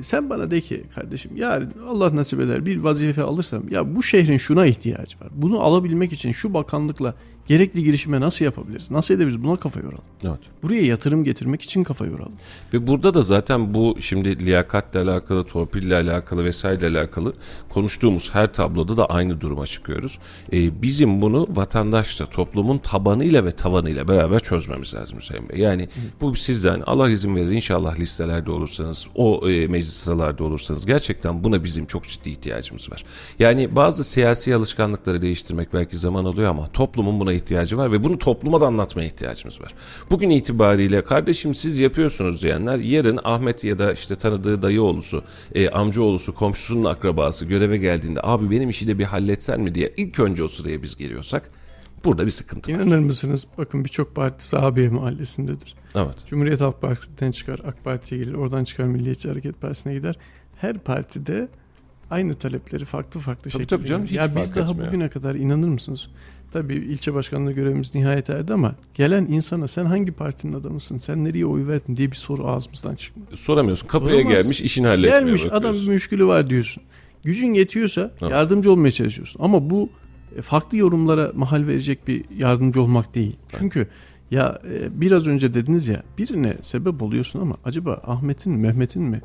sen bana de ki kardeşim yarın Allah nasip eder bir vazife alırsam ya bu şehrin şuna ihtiyacı var. Bunu alabilmek için şu bakanlıkla gerekli girişime nasıl yapabiliriz? Nasıl edebiliriz? Buna kafa yoralım. Evet. Buraya yatırım getirmek için kafa yoralım. Ve burada da zaten bu şimdi liyakatle alakalı, torpille alakalı vesaireyle alakalı konuştuğumuz her tabloda da aynı duruma çıkıyoruz. Ee, bizim bunu vatandaşla, toplumun tabanıyla ve tavanıyla beraber çözmemiz lazım Hüseyin Bey. Yani bu sizden Allah izin verir inşallah listelerde olursanız, o e, meclis sıralarda olursanız gerçekten buna bizim çok ciddi ihtiyacımız var. Yani bazı siyasi alışkanlıkları değiştirmek belki zaman alıyor ama toplumun buna ihtiyacı var ve bunu topluma da anlatmaya ihtiyacımız var. Bugün itibariyle kardeşim siz yapıyorsunuz diyenler yarın Ahmet ya da işte tanıdığı dayı oğlusu, e, amca oğlusu, komşusunun akrabası göreve geldiğinde abi benim işi de bir halletsen mi diye ilk önce o sıraya biz geliyorsak burada bir sıkıntı var. İnanır mısınız? Bakın birçok parti Sahabiye mahallesindedir. Evet. Cumhuriyet Halk Partisi'nden çıkar, AK Parti'ye gelir, oradan çıkar Milliyetçi Hareket Partisi'ne gider. Her partide aynı talepleri farklı farklı Tabii şekilde. tabii canım, hiç ya biz daha etmiyor. bugüne kadar inanır mısınız? Tabii ilçe başkanlığı görevimiz nihayet erdi ama gelen insana sen hangi partinin adamısın, sen nereye oy verdin diye bir soru ağzımızdan çıkmıyor. Soramıyorsun. Kapıya Soramaz. gelmiş işini halletmeye Gelmiş adam bir müşkülü var diyorsun. Gücün yetiyorsa Evet. yardımcı olmaya çalışıyorsun. Ama bu farklı yorumlara mahal verecek bir yardımcı olmak değil. Çünkü ya e, biraz önce dediniz ya birine sebep oluyorsun ama acaba Ahmet'in mi Mehmet'in mi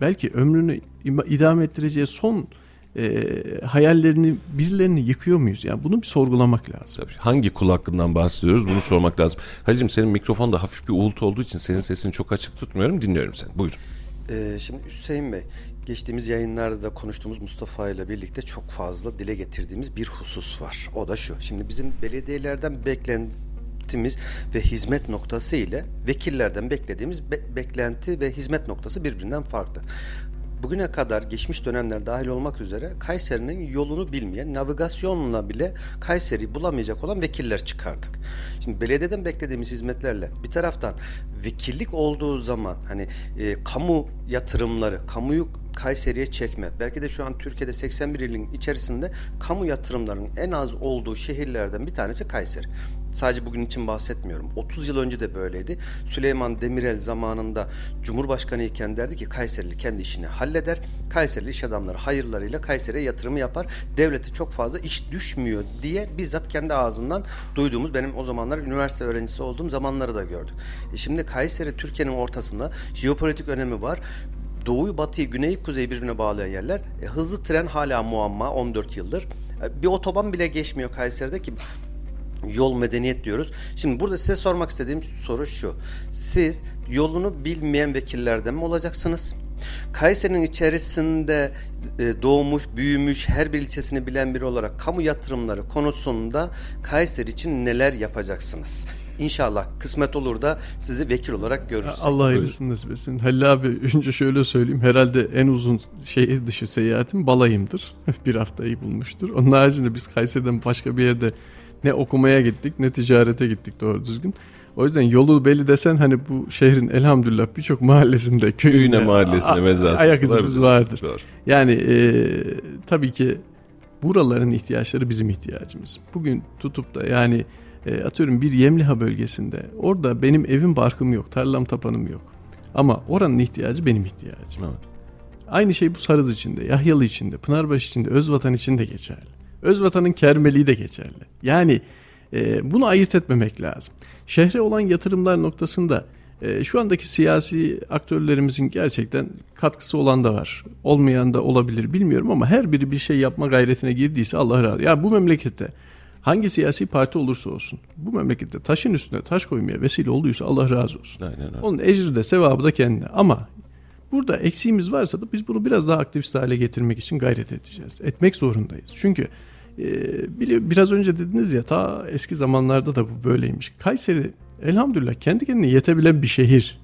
belki ömrünü idame ettireceği son e, hayallerini birilerini yıkıyor muyuz? Yani bunu bir sorgulamak lazım. Tabii. Hangi kul hakkından bahsediyoruz bunu sormak lazım. Halicim senin mikrofonda hafif bir uğultu olduğu için senin sesini çok açık tutmuyorum. Dinliyorum seni. Buyur. Ee, şimdi Hüseyin Bey, geçtiğimiz yayınlarda da konuştuğumuz Mustafa ile birlikte çok fazla dile getirdiğimiz bir husus var. O da şu. Şimdi bizim belediyelerden beklentimiz ve hizmet noktası ile vekillerden beklediğimiz be- beklenti ve hizmet noktası birbirinden farklı. Bugüne kadar geçmiş dönemler dahil olmak üzere Kayseri'nin yolunu bilmeyen, navigasyonla bile Kayseri'yi bulamayacak olan vekiller çıkardık. Şimdi belediyeden beklediğimiz hizmetlerle bir taraftan vekillik olduğu zaman hani e, kamu yatırımları, kamuyu Kayseri'ye çekme. Belki de şu an Türkiye'de 81 ilin içerisinde kamu yatırımlarının en az olduğu şehirlerden bir tanesi Kayseri. Sadece bugün için bahsetmiyorum. 30 yıl önce de böyleydi. Süleyman Demirel zamanında Cumhurbaşkanı iken derdi ki Kayserili kendi işini halleder. Kayserili iş adamları hayırlarıyla Kayseri'ye yatırımı yapar. Devlete çok fazla iş düşmüyor diye bizzat kendi ağzından duyduğumuz benim o zamanlar üniversite öğrencisi olduğum zamanları da gördük. E şimdi Kayseri Türkiye'nin ortasında jeopolitik önemi var. Doğuyu, batıyı, güneyi, kuzeyi birbirine bağlayan yerler. E, hızlı tren hala muamma 14 yıldır. E, bir otoban bile geçmiyor Kayseri'de ki yol medeniyet diyoruz. Şimdi burada size sormak istediğim soru şu. Siz yolunu bilmeyen vekillerden mi olacaksınız? Kayseri'nin içerisinde e, doğmuş, büyümüş, her bir ilçesini bilen biri olarak kamu yatırımları konusunda Kayseri için neler yapacaksınız? İnşallah kısmet olur da sizi vekil olarak görürsek. Allah hayırlısını nasip etsin. Halil abi önce şöyle söyleyeyim. Herhalde en uzun şehir dışı seyahatim balayımdır. <laughs> bir haftayı bulmuştur. Onun haricinde biz Kayseri'den başka bir yerde ne okumaya gittik ne ticarete gittik doğru düzgün. O yüzden yolu belli desen hani bu şehrin elhamdülillah birçok mahallesinde, köyünde, Köyüne, mahallesine, mezrasına. ayak izimiz vardır. Doğru. Yani e, tabii ki buraların ihtiyaçları bizim ihtiyacımız. Bugün tutup da yani e, atıyorum bir Yemliha bölgesinde orada benim evim barkım yok, tarlam tapanım yok. Ama oranın ihtiyacı benim ihtiyacım. Evet. Aynı şey bu Sarız içinde, Yahyalı içinde, Pınarbaşı içinde, Özvatan içinde geçerli. Özvatan'ın kermeliği de geçerli. Yani e, bunu ayırt etmemek lazım. Şehre olan yatırımlar noktasında e, şu andaki siyasi aktörlerimizin gerçekten katkısı olan da var. Olmayan da olabilir bilmiyorum ama her biri bir şey yapma gayretine girdiyse Allah razı olsun. Yani bu memlekette hangi siyasi parti olursa olsun bu memlekette taşın üstüne taş koymaya vesile olduysa Allah razı olsun. Aynen öyle. Onun ecri de sevabı da kendine. Ama burada eksiğimiz varsa da biz bunu biraz daha aktivist hale getirmek için gayret edeceğiz. Etmek zorundayız. Çünkü e, biraz önce dediniz ya ta eski zamanlarda da bu böyleymiş. Kayseri elhamdülillah kendi kendine yetebilen bir şehir.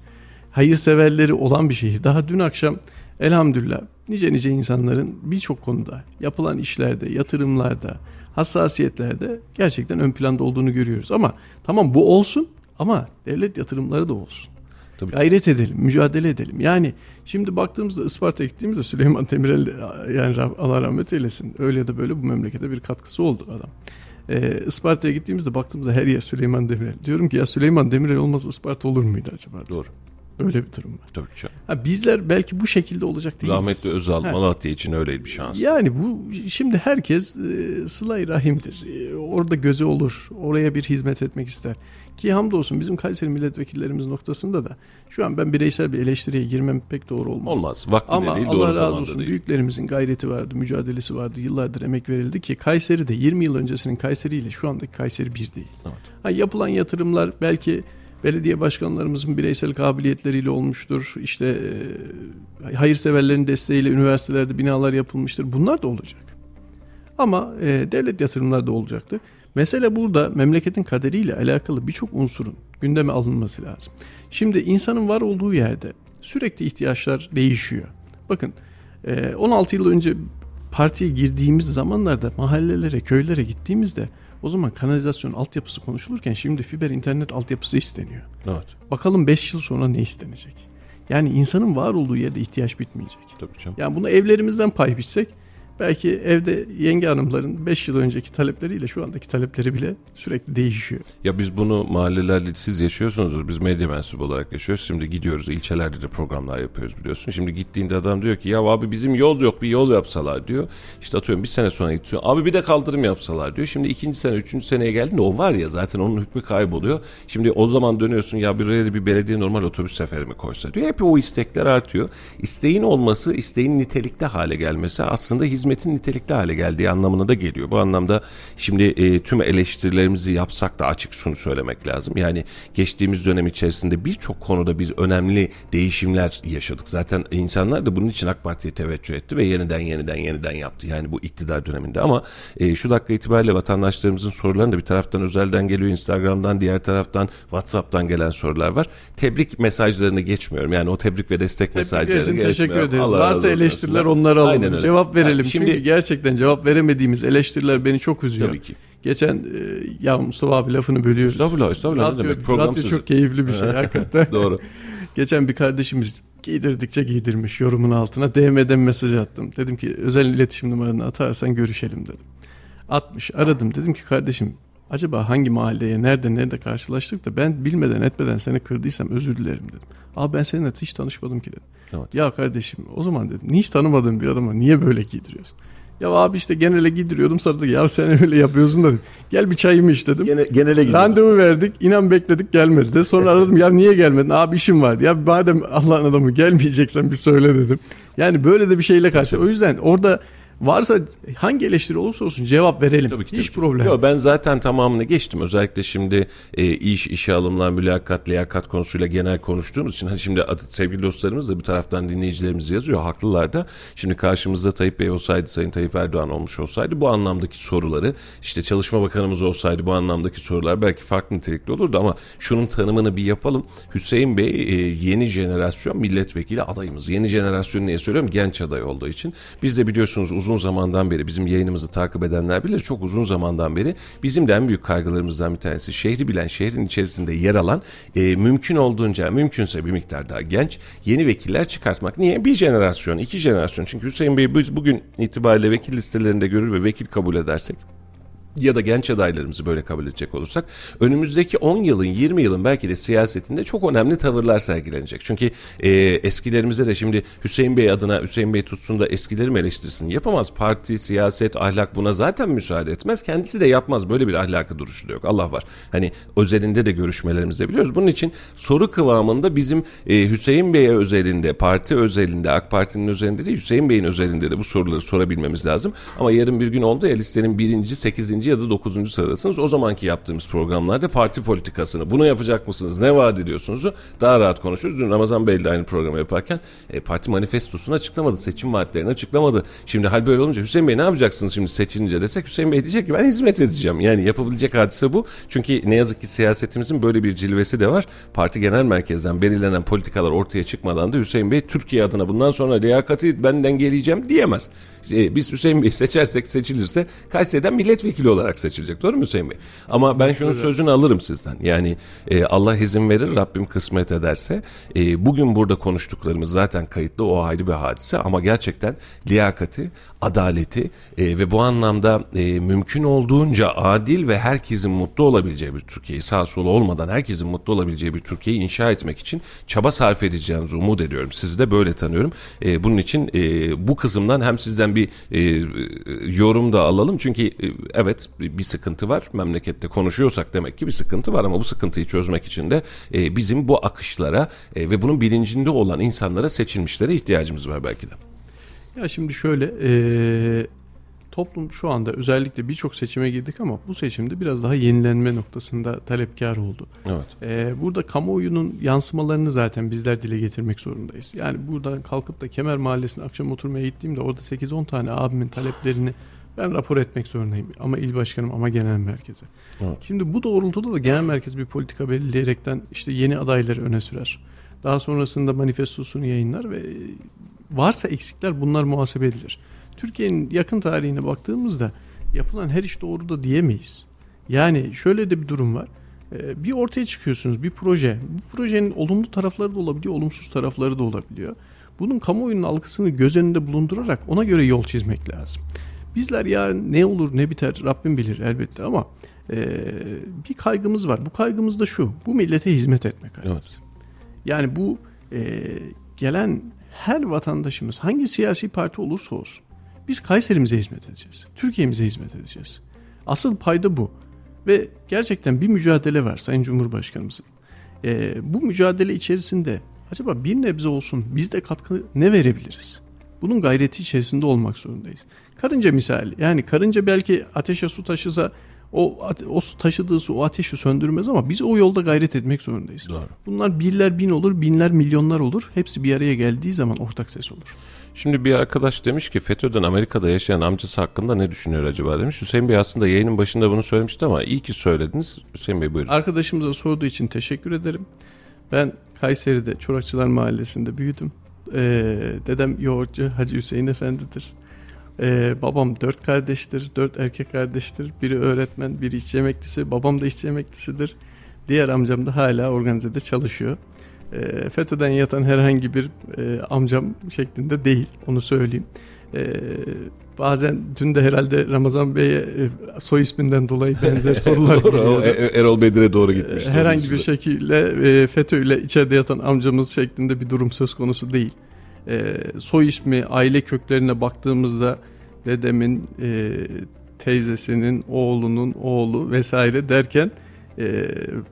Hayırseverleri olan bir şehir. Daha dün akşam elhamdülillah nice nice insanların birçok konuda yapılan işlerde, yatırımlarda, hassasiyetlerde gerçekten ön planda olduğunu görüyoruz. Ama tamam bu olsun ama devlet yatırımları da olsun. Tabii. Gayret edelim, mücadele edelim. Yani şimdi baktığımızda Isparta'ya gittiğimizde Süleyman Demirel yani Allah rahmet eylesin. Öyle ya da böyle bu memlekete bir katkısı oldu adam. Ee, Isparta'ya gittiğimizde baktığımızda her yer Süleyman Demirel. Diyorum ki ya Süleyman Demirel olmasa Isparta olur muydu acaba? Doğru. Öyle bir durum var. Tabii ki. Ha, bizler belki bu şekilde olacak değiliz. Rahmetli Özal Ha. Malatya için öyle bir şans. Yani bu şimdi herkes e, sıla-i rahimdir. E, orada gözü olur. Oraya bir hizmet etmek ister. Ki hamdolsun bizim Kayseri milletvekillerimiz noktasında da şu an ben bireysel bir eleştiriye girmem pek doğru olmaz. Olmaz. Vakti Ama de değil, Allah doğru razı zamanda olsun değil. büyüklerimizin gayreti vardı, mücadelesi vardı. Yıllardır emek verildi ki Kayseri'de 20 yıl öncesinin Kayseri ile şu andaki Kayseri bir değil. Evet. Ha, yapılan yatırımlar belki belediye başkanlarımızın bireysel kabiliyetleriyle olmuştur. İşte e, hayırseverlerin desteğiyle üniversitelerde binalar yapılmıştır. Bunlar da olacak. Ama e, devlet yatırımları da olacaktır. Mesele burada memleketin kaderiyle alakalı birçok unsurun gündeme alınması lazım. Şimdi insanın var olduğu yerde sürekli ihtiyaçlar değişiyor. Bakın e, 16 yıl önce partiye girdiğimiz zamanlarda mahallelere, köylere gittiğimizde o zaman kanalizasyon altyapısı konuşulurken şimdi fiber internet altyapısı isteniyor. Evet. Bakalım 5 yıl sonra ne istenecek? Yani insanın var olduğu yerde ihtiyaç bitmeyecek. Tabii canım. Yani bunu evlerimizden pay biçsek belki evde yenge hanımların 5 yıl önceki talepleriyle şu andaki talepleri bile sürekli değişiyor. Ya biz bunu mahallelerde siz yaşıyorsunuzdur. Biz medya mensubu olarak yaşıyoruz. Şimdi gidiyoruz ilçelerde de programlar yapıyoruz biliyorsun. Şimdi gittiğinde adam diyor ki ya abi bizim yol yok bir yol yapsalar diyor. İşte atıyorum bir sene sonra gidiyor. Abi bir de kaldırım yapsalar diyor. Şimdi ikinci sene üçüncü seneye geldiğinde o var ya zaten onun hükmü kayboluyor. Şimdi o zaman dönüyorsun ya bir bir belediye normal otobüs seferi mi koysa diyor. Hep o istekler artıyor. İsteğin olması isteğin nitelikli hale gelmesi aslında hizmetin nitelikli hale geldiği anlamına da geliyor. Bu anlamda şimdi e, tüm eleştirilerimizi yapsak da açık şunu söylemek lazım. Yani geçtiğimiz dönem içerisinde birçok konuda biz önemli değişimler yaşadık. Zaten insanlar da bunun için AK Parti'ye teveccüh etti ve yeniden yeniden yeniden yaptı. Yani bu iktidar döneminde ama e, şu dakika itibariyle vatandaşlarımızın sorularını da bir taraftan özelden geliyor Instagram'dan diğer taraftan WhatsApp'tan gelen sorular var. Tebrik mesajlarını geçmiyorum. Yani o tebrik ve destek mesajlarını için geçmiyorum. teşekkür ederiz. Allah Varsa eleştiriler onları alalım. Cevap verelim. Yani Şimdi Şimdi gerçekten cevap veremediğimiz eleştiriler beni çok üzüyor. Tabii ki. Geçen e, ya Mustafa abi lafını bölüyoruz. Estağfurullah, estağfurullah. Ne Radyo, demek? Program radyo çok keyifli bir şey <laughs> hakikaten. doğru. Geçen bir kardeşimiz Giydirdikçe giydirmiş yorumun altına. DM'den mesaj attım. Dedim ki özel iletişim numaranı atarsan görüşelim dedim. Atmış aradım dedim ki kardeşim acaba hangi mahalleye nerede nerede karşılaştık da ben bilmeden etmeden seni kırdıysam özür dilerim dedim. Abi ben seninle hiç tanışmadım ki dedim. Evet. Ya kardeşim o zaman dedim hiç tanımadığım bir adama niye böyle giydiriyorsun? Ya abi işte genele giydiriyordum da ya sen öyle yapıyorsun da dedim. gel bir çayımı iç dedim. Gene, genele gidiyor. Randevu verdik. inan bekledik gelmedi de. Sonra aradım ya niye gelmedin? Abi işim vardı. Ya madem Allah'ın adamı gelmeyeceksen bir söyle dedim. Yani böyle de bir şeyle karşı. O yüzden orada varsa hangi eleştiri olursa olsun cevap verelim. Tabii ki, Hiç tabii ki. problem. Yo, ben zaten tamamını geçtim. Özellikle şimdi e, iş, işe alımlar, mülakat, liyakat konusuyla genel konuştuğumuz için hani şimdi sevgili dostlarımız da bir taraftan dinleyicilerimiz yazıyor. Haklılar da. Şimdi karşımızda Tayyip Bey olsaydı, Sayın Tayyip Erdoğan olmuş olsaydı bu anlamdaki soruları işte Çalışma Bakanımız olsaydı bu anlamdaki sorular belki farklı nitelikli olurdu ama şunun tanımını bir yapalım. Hüseyin Bey e, yeni jenerasyon milletvekili adayımız. Yeni jenerasyon niye söylüyorum? Genç aday olduğu için. Biz de biliyorsunuz uzun zamandan beri bizim yayınımızı takip edenler bilir. Çok uzun zamandan beri bizim de en büyük kaygılarımızdan bir tanesi şehri bilen, şehrin içerisinde yer alan e, mümkün olduğunca, mümkünse bir miktar daha genç yeni vekiller çıkartmak. Niye? Bir jenerasyon, iki jenerasyon. Çünkü Hüseyin Bey biz bugün itibariyle vekil listelerinde görür ve vekil kabul edersek ya da genç adaylarımızı böyle kabul edecek olursak önümüzdeki 10 yılın 20 yılın belki de siyasetinde çok önemli tavırlar sergilenecek. Çünkü e, eskilerimize de şimdi Hüseyin Bey adına Hüseyin Bey tutsun da eskileri mi eleştirsin yapamaz. Parti, siyaset, ahlak buna zaten müsaade etmez. Kendisi de yapmaz. Böyle bir ahlakı duruşu da yok. Allah var. Hani özelinde de görüşmelerimizde biliyoruz. Bunun için soru kıvamında bizim e, Hüseyin Bey'e özelinde, parti özelinde, AK Parti'nin özelinde de Hüseyin Bey'in özelinde de bu soruları sorabilmemiz lazım. Ama yarın bir gün oldu ya listenin birinci, sekizinci ya da dokuzuncu sıradasınız. O zamanki yaptığımız programlarda parti politikasını bunu yapacak mısınız, ne vaat ediyorsunuz daha rahat konuşuruz. Dün Ramazan Bey de aynı programı yaparken e, parti manifestosunu açıklamadı, seçim vaatlerini açıklamadı. Şimdi hal böyle olunca Hüseyin Bey ne yapacaksınız şimdi seçilince desek Hüseyin Bey diyecek ki ben hizmet edeceğim. Yani yapabilecek hadise bu. Çünkü ne yazık ki siyasetimizin böyle bir cilvesi de var. Parti genel merkezden belirlenen politikalar ortaya çıkmadan da Hüseyin Bey Türkiye adına bundan sonra liyakati benden geleceğim diyemez. E, biz Hüseyin Bey'i seçersek seçilirse Kayseri'den milletvekili olarak seçilecek. Doğru mu Hüseyin Bey? Ama ben şunun sözünü alırım sizden. Yani e, Allah izin verir Rabbim kısmet ederse e, bugün burada konuştuklarımız zaten kayıtlı o ayrı bir hadise ama gerçekten liyakati, adaleti e, ve bu anlamda e, mümkün olduğunca adil ve herkesin mutlu olabileceği bir Türkiye'yi sağ solu olmadan herkesin mutlu olabileceği bir Türkiye'yi inşa etmek için çaba sarf edeceğinizi umut ediyorum. Sizi de böyle tanıyorum. E, bunun için e, bu kısımdan hem sizden bir e, yorum da alalım. Çünkü e, evet bir sıkıntı var. Memlekette konuşuyorsak demek ki bir sıkıntı var ama bu sıkıntıyı çözmek için de e, bizim bu akışlara e, ve bunun bilincinde olan insanlara seçilmişlere ihtiyacımız var belki de. Ya şimdi şöyle eee, toplum şu anda özellikle birçok seçime girdik ama bu seçimde biraz daha yenilenme noktasında talepkar oldu. Evet. Ee, burada kamuoyunun yansımalarını zaten bizler dile getirmek zorundayız. Yani buradan kalkıp da Kemer Mahallesi'ne akşam oturmaya gittiğimde orada 8-10 tane abimin taleplerini ben rapor etmek zorundayım. Ama il başkanım ama genel merkeze. Evet. Şimdi bu doğrultuda da genel merkez bir politika belirleyerekten işte yeni adayları öne sürer. Daha sonrasında manifestosunu yayınlar ve varsa eksikler bunlar muhasebe edilir. Türkiye'nin yakın tarihine baktığımızda yapılan her iş doğru da diyemeyiz. Yani şöyle de bir durum var. Ee, Bir ortaya çıkıyorsunuz bir proje. Bu projenin olumlu tarafları da olabiliyor, olumsuz tarafları da olabiliyor. Bunun kamuoyunun algısını göz önünde bulundurarak ona göre yol çizmek lazım. Bizler yarın ne olur ne biter Rabbim bilir elbette ama e, bir kaygımız var. Bu kaygımız da şu. Bu millete hizmet etmek kaygısı. Yani bu e, gelen her vatandaşımız hangi siyasi parti olursa olsun biz Kayserimize hizmet edeceğiz. Türkiye'mize hizmet edeceğiz. Asıl payda bu. Ve gerçekten bir mücadele var Sayın Cumhurbaşkanımızın. E, bu mücadele içerisinde acaba bir nebze olsun biz de katkı ne verebiliriz? Bunun gayreti içerisinde olmak zorundayız. Karınca misali yani karınca belki ateşe su taşısa o, o taşıdığı su o ateşi söndürmez ama biz o yolda gayret etmek zorundayız. Doğru. Bunlar birler bin olur, binler milyonlar olur. Hepsi bir araya geldiği zaman ortak ses olur. Şimdi bir arkadaş demiş ki FETÖ'den Amerika'da yaşayan amcası hakkında ne düşünüyor acaba demiş. Hüseyin Bey aslında yayının başında bunu söylemişti ama iyi ki söylediniz. Hüseyin Bey buyurun. Arkadaşımıza sorduğu için teşekkür ederim. Ben Kayseri'de Çorakçılar Mahallesi'nde büyüdüm. Ee, dedem yoğurtçu Hacı Hüseyin Efendi'dir. Ee, babam dört kardeştir, dört erkek kardeştir. Biri öğretmen, biri işçi emeklisi. Babam da işçi emeklisidir. Diğer amcam da hala organizede çalışıyor. e, FETÖ'den yatan herhangi bir e, amcam şeklinde değil. Onu söyleyeyim. E, bazen dün de herhalde Ramazan Bey'e e, soy isminden dolayı benzer <laughs> sorular Doğru, geliyordu. E- Erol Bedir'e doğru gitmiş. E, herhangi bir şekilde e, FETÖ ile içeride yatan amcamız şeklinde bir durum söz konusu değil. E, soy ismi, aile köklerine baktığımızda dedemin e, teyzesinin, oğlunun oğlu vesaire derken e,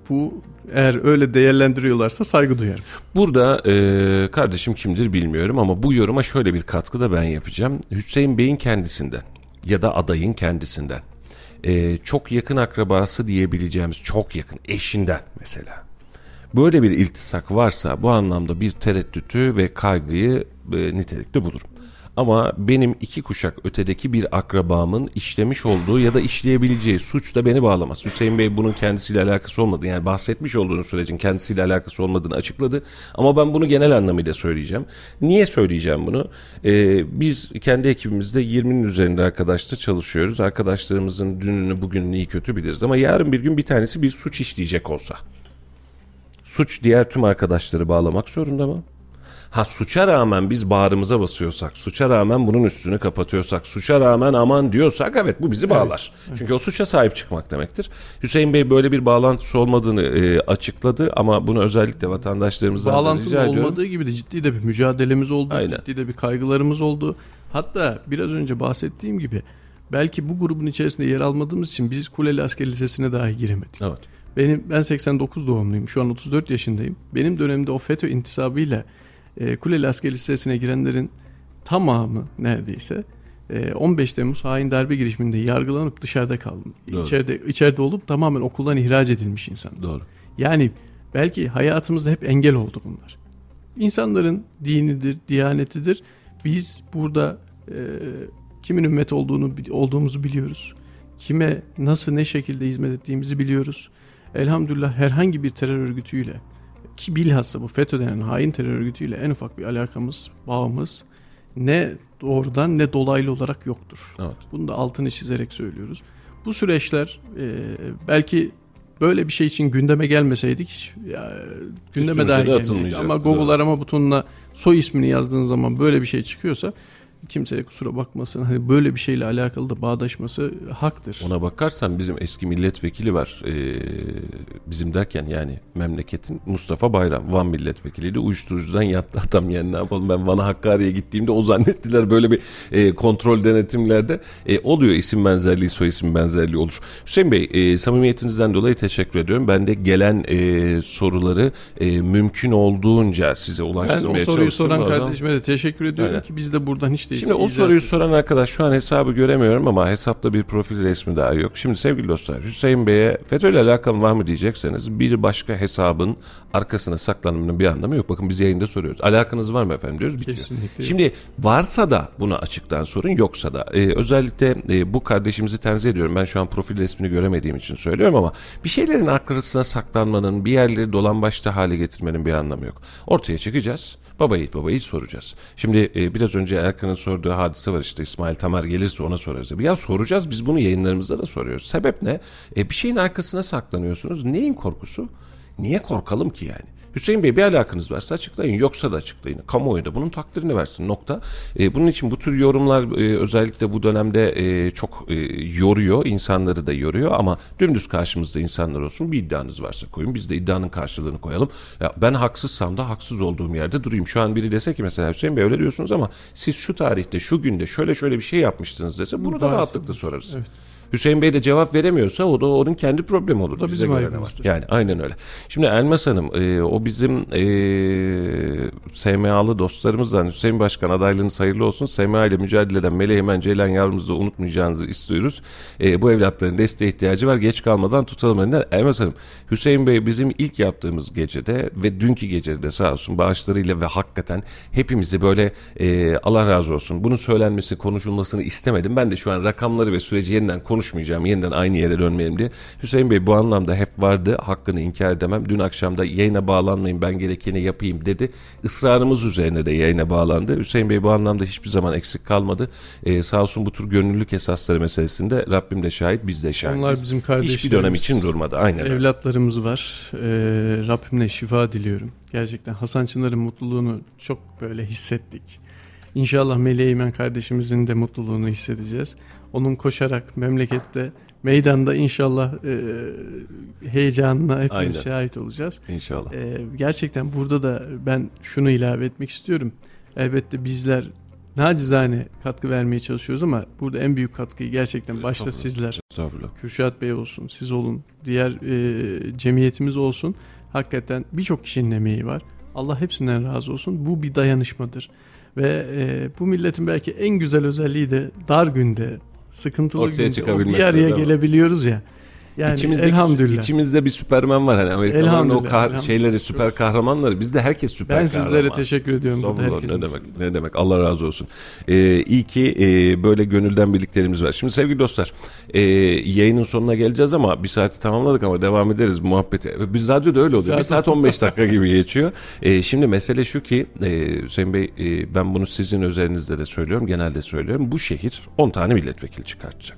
bu eğer öyle değerlendiriyorlarsa saygı duyarım. Burada e, kardeşim kimdir bilmiyorum ama bu yoruma şöyle bir katkı da ben yapacağım. Hüseyin Bey'in kendisinden ya da adayın kendisinden e, çok yakın akrabası diyebileceğimiz çok yakın eşinden mesela. Böyle bir iltisak varsa bu anlamda bir tereddütü ve kaygıyı e, nitelikte bulurum. Ama benim iki kuşak ötedeki bir akrabamın işlemiş olduğu ya da işleyebileceği suç da beni bağlamaz. Hüseyin Bey bunun kendisiyle alakası olmadı. Yani bahsetmiş olduğunuz sürecin kendisiyle alakası olmadığını açıkladı. Ama ben bunu genel anlamıyla söyleyeceğim. Niye söyleyeceğim bunu? Ee, biz kendi ekibimizde 20'nin üzerinde arkadaşla çalışıyoruz. Arkadaşlarımızın dününü bugününü iyi kötü biliriz. Ama yarın bir gün bir tanesi bir suç işleyecek olsa. Suç diğer tüm arkadaşları bağlamak zorunda mı? Ha suça rağmen biz bağrımıza basıyorsak, suça rağmen bunun üstünü kapatıyorsak, suça rağmen aman diyorsak evet bu bizi bağlar. Çünkü o suça sahip çıkmak demektir. Hüseyin Bey böyle bir bağlantısı olmadığını e, açıkladı ama bunu özellikle vatandaşlarımızdan da Bağlantının rica ediyorum. olmadığı gibi de ciddi de bir mücadelemiz oldu. Aynen. Ciddi de bir kaygılarımız oldu. Hatta biraz önce bahsettiğim gibi belki bu grubun içerisinde yer almadığımız için biz Kuleli Asker Lisesi'ne dahi giremedik. Evet. Benim ben 89 doğumluyum. Şu an 34 yaşındayım. Benim dönemde o FETÖ intisabıyla e, Kuleli Asker Lisesi'ne girenlerin tamamı neredeyse e, 15 Temmuz hain darbe girişiminde yargılanıp dışarıda kaldım. Doğru. İçeride içeride olup tamamen okuldan ihraç edilmiş insan. Doğru. Yani belki hayatımızda hep engel oldu bunlar. İnsanların dinidir, diyanetidir. Biz burada e, kimin ümmet olduğunu olduğumuzu biliyoruz. Kime nasıl ne şekilde hizmet ettiğimizi biliyoruz. Elhamdülillah herhangi bir terör örgütüyle ki bilhassa bu FETÖ denen hain terör örgütüyle en ufak bir alakamız, bağımız ne doğrudan ne dolaylı olarak yoktur. Evet. Bunu da altını çizerek söylüyoruz. Bu süreçler e, belki böyle bir şey için gündeme gelmeseydik ya, gündeme gelmeyecekti. atılmayacaktı, Ama Google arama butonuna soy ismini yazdığın zaman böyle bir şey çıkıyorsa kimseye kusura bakmasın. Hani böyle bir şeyle alakalı da bağdaşması haktır. Ona bakarsan bizim eski milletvekili var. Ee, bizim derken yani memleketin Mustafa Bayram. Van milletvekiliydi. Uyuşturucudan yattı adam yani ne yapalım ben Van'a Hakkari'ye gittiğimde o zannettiler böyle bir e, kontrol denetimlerde e, oluyor isim benzerliği soy isim benzerliği olur. Hüseyin Bey e, samimiyetinizden dolayı teşekkür ediyorum. Ben de gelen e, soruları e, mümkün olduğunca size Ben ulaştırmaya o soruyu çalıştım. soran kardeşime de teşekkür ediyorum Aynen. ki biz de buradan hiç değilse Şimdi o soruyu ettik. soran arkadaş şu an hesabı göremiyorum ama hesapta bir profil resmi daha yok. Şimdi sevgili dostlar Hüseyin Bey'e FETÖ ile alakalı var mı diyecekseniz bir başka hesabın arkasına saklanmanın bir anlamı yok. Bakın biz yayında soruyoruz. Alakanız var mı efendim diyoruz bitiyor. Kesinlikle. Şimdi varsa da buna açıktan sorun yoksa da e, özellikle e, bu kardeşimizi tenzih ediyorum. Ben şu an profil resmini göremediğim için söylüyorum ama bir şeylerin arkasına saklanmanın bir yerleri dolambaçta hale getirmenin bir anlamı yok. Ortaya çıkacağız. Baba yiğit baba yiğit soracağız. Şimdi e, biraz önce Erkan'ın sorduğu hadise var işte İsmail Tamer gelirse ona sorarız. Ya soracağız biz bunu yayınlarımızda da soruyoruz. Sebep ne? E, bir şeyin arkasına saklanıyorsunuz. Neyin korkusu? Niye korkalım ki yani? Hüseyin Bey bir alakanız varsa açıklayın. Yoksa da açıklayın. Kamuoyu da bunun takdirini versin. Nokta. E, bunun için bu tür yorumlar e, özellikle bu dönemde e, çok e, yoruyor. insanları da yoruyor ama dümdüz karşımızda insanlar olsun. Bir iddianız varsa koyun. Biz de iddianın karşılığını koyalım. Ya ben haksızsam da haksız olduğum yerde durayım. Şu an biri dese ki mesela Hüseyin Bey öyle diyorsunuz ama siz şu tarihte şu günde şöyle şöyle bir şey yapmıştınız dese bunu da Varsa- rahatlıkla sorarız. Hüseyin Bey de cevap veremiyorsa o da onun kendi problemi olur. da Bize bizim aybımızdır. Yani aynen öyle. Şimdi Elmas Hanım e, o bizim e, SMA'lı dostlarımızdan Hüseyin Başkan adaylığınız hayırlı olsun. SMA ile mücadele eden Melih Emen Ceylan yavrumuzu da unutmayacağınızı istiyoruz. E, bu evlatların desteğe ihtiyacı var. Geç kalmadan tutalım elinden. Elmas Hanım Hüseyin Bey bizim ilk yaptığımız gecede ve dünkü gecede sağ olsun bağışlarıyla ve hakikaten hepimizi böyle e, Allah razı olsun bunun söylenmesi konuşulmasını istemedim. Ben de şu an rakamları ve süreci yeniden konuşuyorum konuşmayacağım. Yeniden aynı yere dönmeyelim diye. Hüseyin Bey bu anlamda hep vardı. Hakkını inkar edemem. Dün akşam da yayına bağlanmayın ben gerekeni yapayım dedi. Israrımız üzerine de yayına bağlandı. Hüseyin Bey bu anlamda hiçbir zaman eksik kalmadı. Ee, sağ olsun bu tür gönüllülük esasları meselesinde Rabbim de şahit biz de şahidiz. Onlar bizim kardeşlerimiz. Hiçbir dönem için durmadı. Aynen. Evlatlarımız var. Ee, Rabbimle şifa diliyorum. Gerçekten Hasan Çınar'ın mutluluğunu çok böyle hissettik. İnşallah Melih Eymen kardeşimizin de mutluluğunu hissedeceğiz. Onun koşarak memlekette meydanda inşallah e, heyecanına hepimiz Aynen. şahit olacağız. İnşallah. Ee, gerçekten burada da ben şunu ilave etmek istiyorum. Elbette bizler nacizane katkı vermeye çalışıyoruz ama burada en büyük katkıyı gerçekten başta sizler. Kürşat Bey olsun, siz olun, diğer e, cemiyetimiz olsun. Hakikaten birçok kişinin emeği var. Allah hepsinden razı olsun. Bu bir dayanışmadır. Ve e, bu milletin belki en güzel özelliği de dar günde, sıkıntılı Ortaya bir araya gelebiliyoruz ya. Yani İçimizdeki, elhamdülillah. içimizde bir Süpermen var hani Amerikalıların o kah- şeyleri süper kahramanları bizde herkes süper ben kahraman. sizlere teşekkür ediyorum burada herkesin. ne demek ne demek Allah razı olsun. Ee, iyi ki e, böyle gönülden birliklerimiz var. Şimdi sevgili dostlar e, yayının sonuna geleceğiz ama bir saati tamamladık ama devam ederiz muhabbeti. Biz radyoda öyle oluyor. Bir Saat- saat 15 dakika gibi geçiyor. E, şimdi mesele şu ki e, Hüseyin Bey e, ben bunu sizin özelinizde de söylüyorum genelde söylüyorum. Bu şehir 10 tane milletvekili çıkartacak.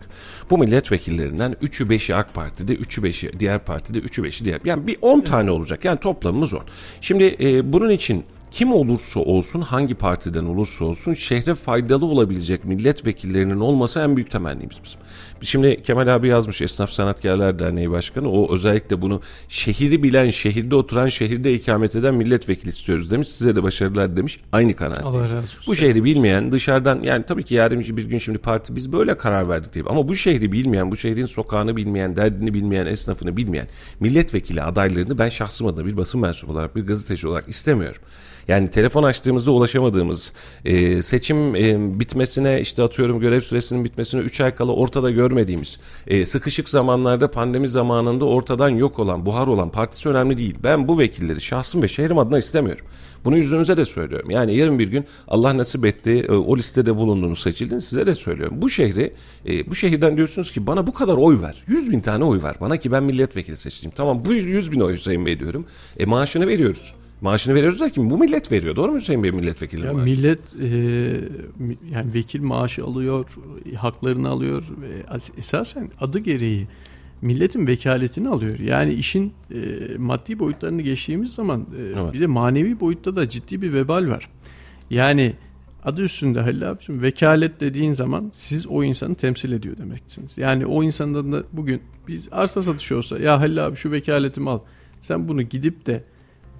Bu milletvekillerinden 3'ü 5'i AK Parti'de, 3'ü 5'i diğer partide, 3'ü 5'i diğer. Yani bir 10 tane olacak. Yani toplamımız 10. Şimdi e, bunun için kim olursa olsun, hangi partiden olursa olsun şehre faydalı olabilecek milletvekillerinin olması en büyük temennimiz bizim. Şimdi Kemal abi yazmış Esnaf Sanatkarlar Derneği Başkanı. O özellikle bunu şehri bilen, şehirde oturan, şehirde ikamet eden milletvekili istiyoruz demiş. Size de başarılar demiş. Aynı kanaatteyiz. Bu şehri bilmeyen dışarıdan yani tabii ki yarın bir gün şimdi parti biz böyle karar verdik diye. Ama bu şehri bilmeyen, bu şehrin sokağını bilmeyen, derdini bilmeyen, esnafını bilmeyen milletvekili adaylarını ben şahsım adına bir basın mensubu olarak, bir gazeteci olarak istemiyorum. Yani telefon açtığımızda ulaşamadığımız, e, seçim e, bitmesine işte atıyorum görev süresinin bitmesine 3 ay kala ortada görmediğimiz, e, sıkışık zamanlarda pandemi zamanında ortadan yok olan, buhar olan partisi önemli değil. Ben bu vekilleri şahsım ve şehrim adına istemiyorum. Bunu yüzünüze de söylüyorum. Yani yarın bir gün Allah nasip etti, e, o listede bulunduğunuz seçildiniz size de söylüyorum. Bu şehri, e, bu şehirden diyorsunuz ki bana bu kadar oy ver. 100 bin tane oy ver bana ki ben milletvekili seçeyim. Tamam bu 100 bin oy Hüseyin Bey diyorum. E maaşını veriyoruz. Maaşını veriyoruz da kim? Bu millet veriyor. Doğru mu Hüseyin Bey milletvekili Ya maaşı? millet e, yani vekil maaşı alıyor, e, haklarını alıyor ve as- esasen adı gereği milletin vekaletini alıyor. Yani işin e, maddi boyutlarını geçtiğimiz zaman e, Evet. bir de manevi boyutta da ciddi bir vebal var. Yani adı üstünde Halil abiciğim vekalet dediğin zaman siz o insanı temsil ediyor demeksiniz. Yani o insandan da bugün biz arsa satışı olsa ya Halil abi şu vekaletimi al. Sen bunu gidip de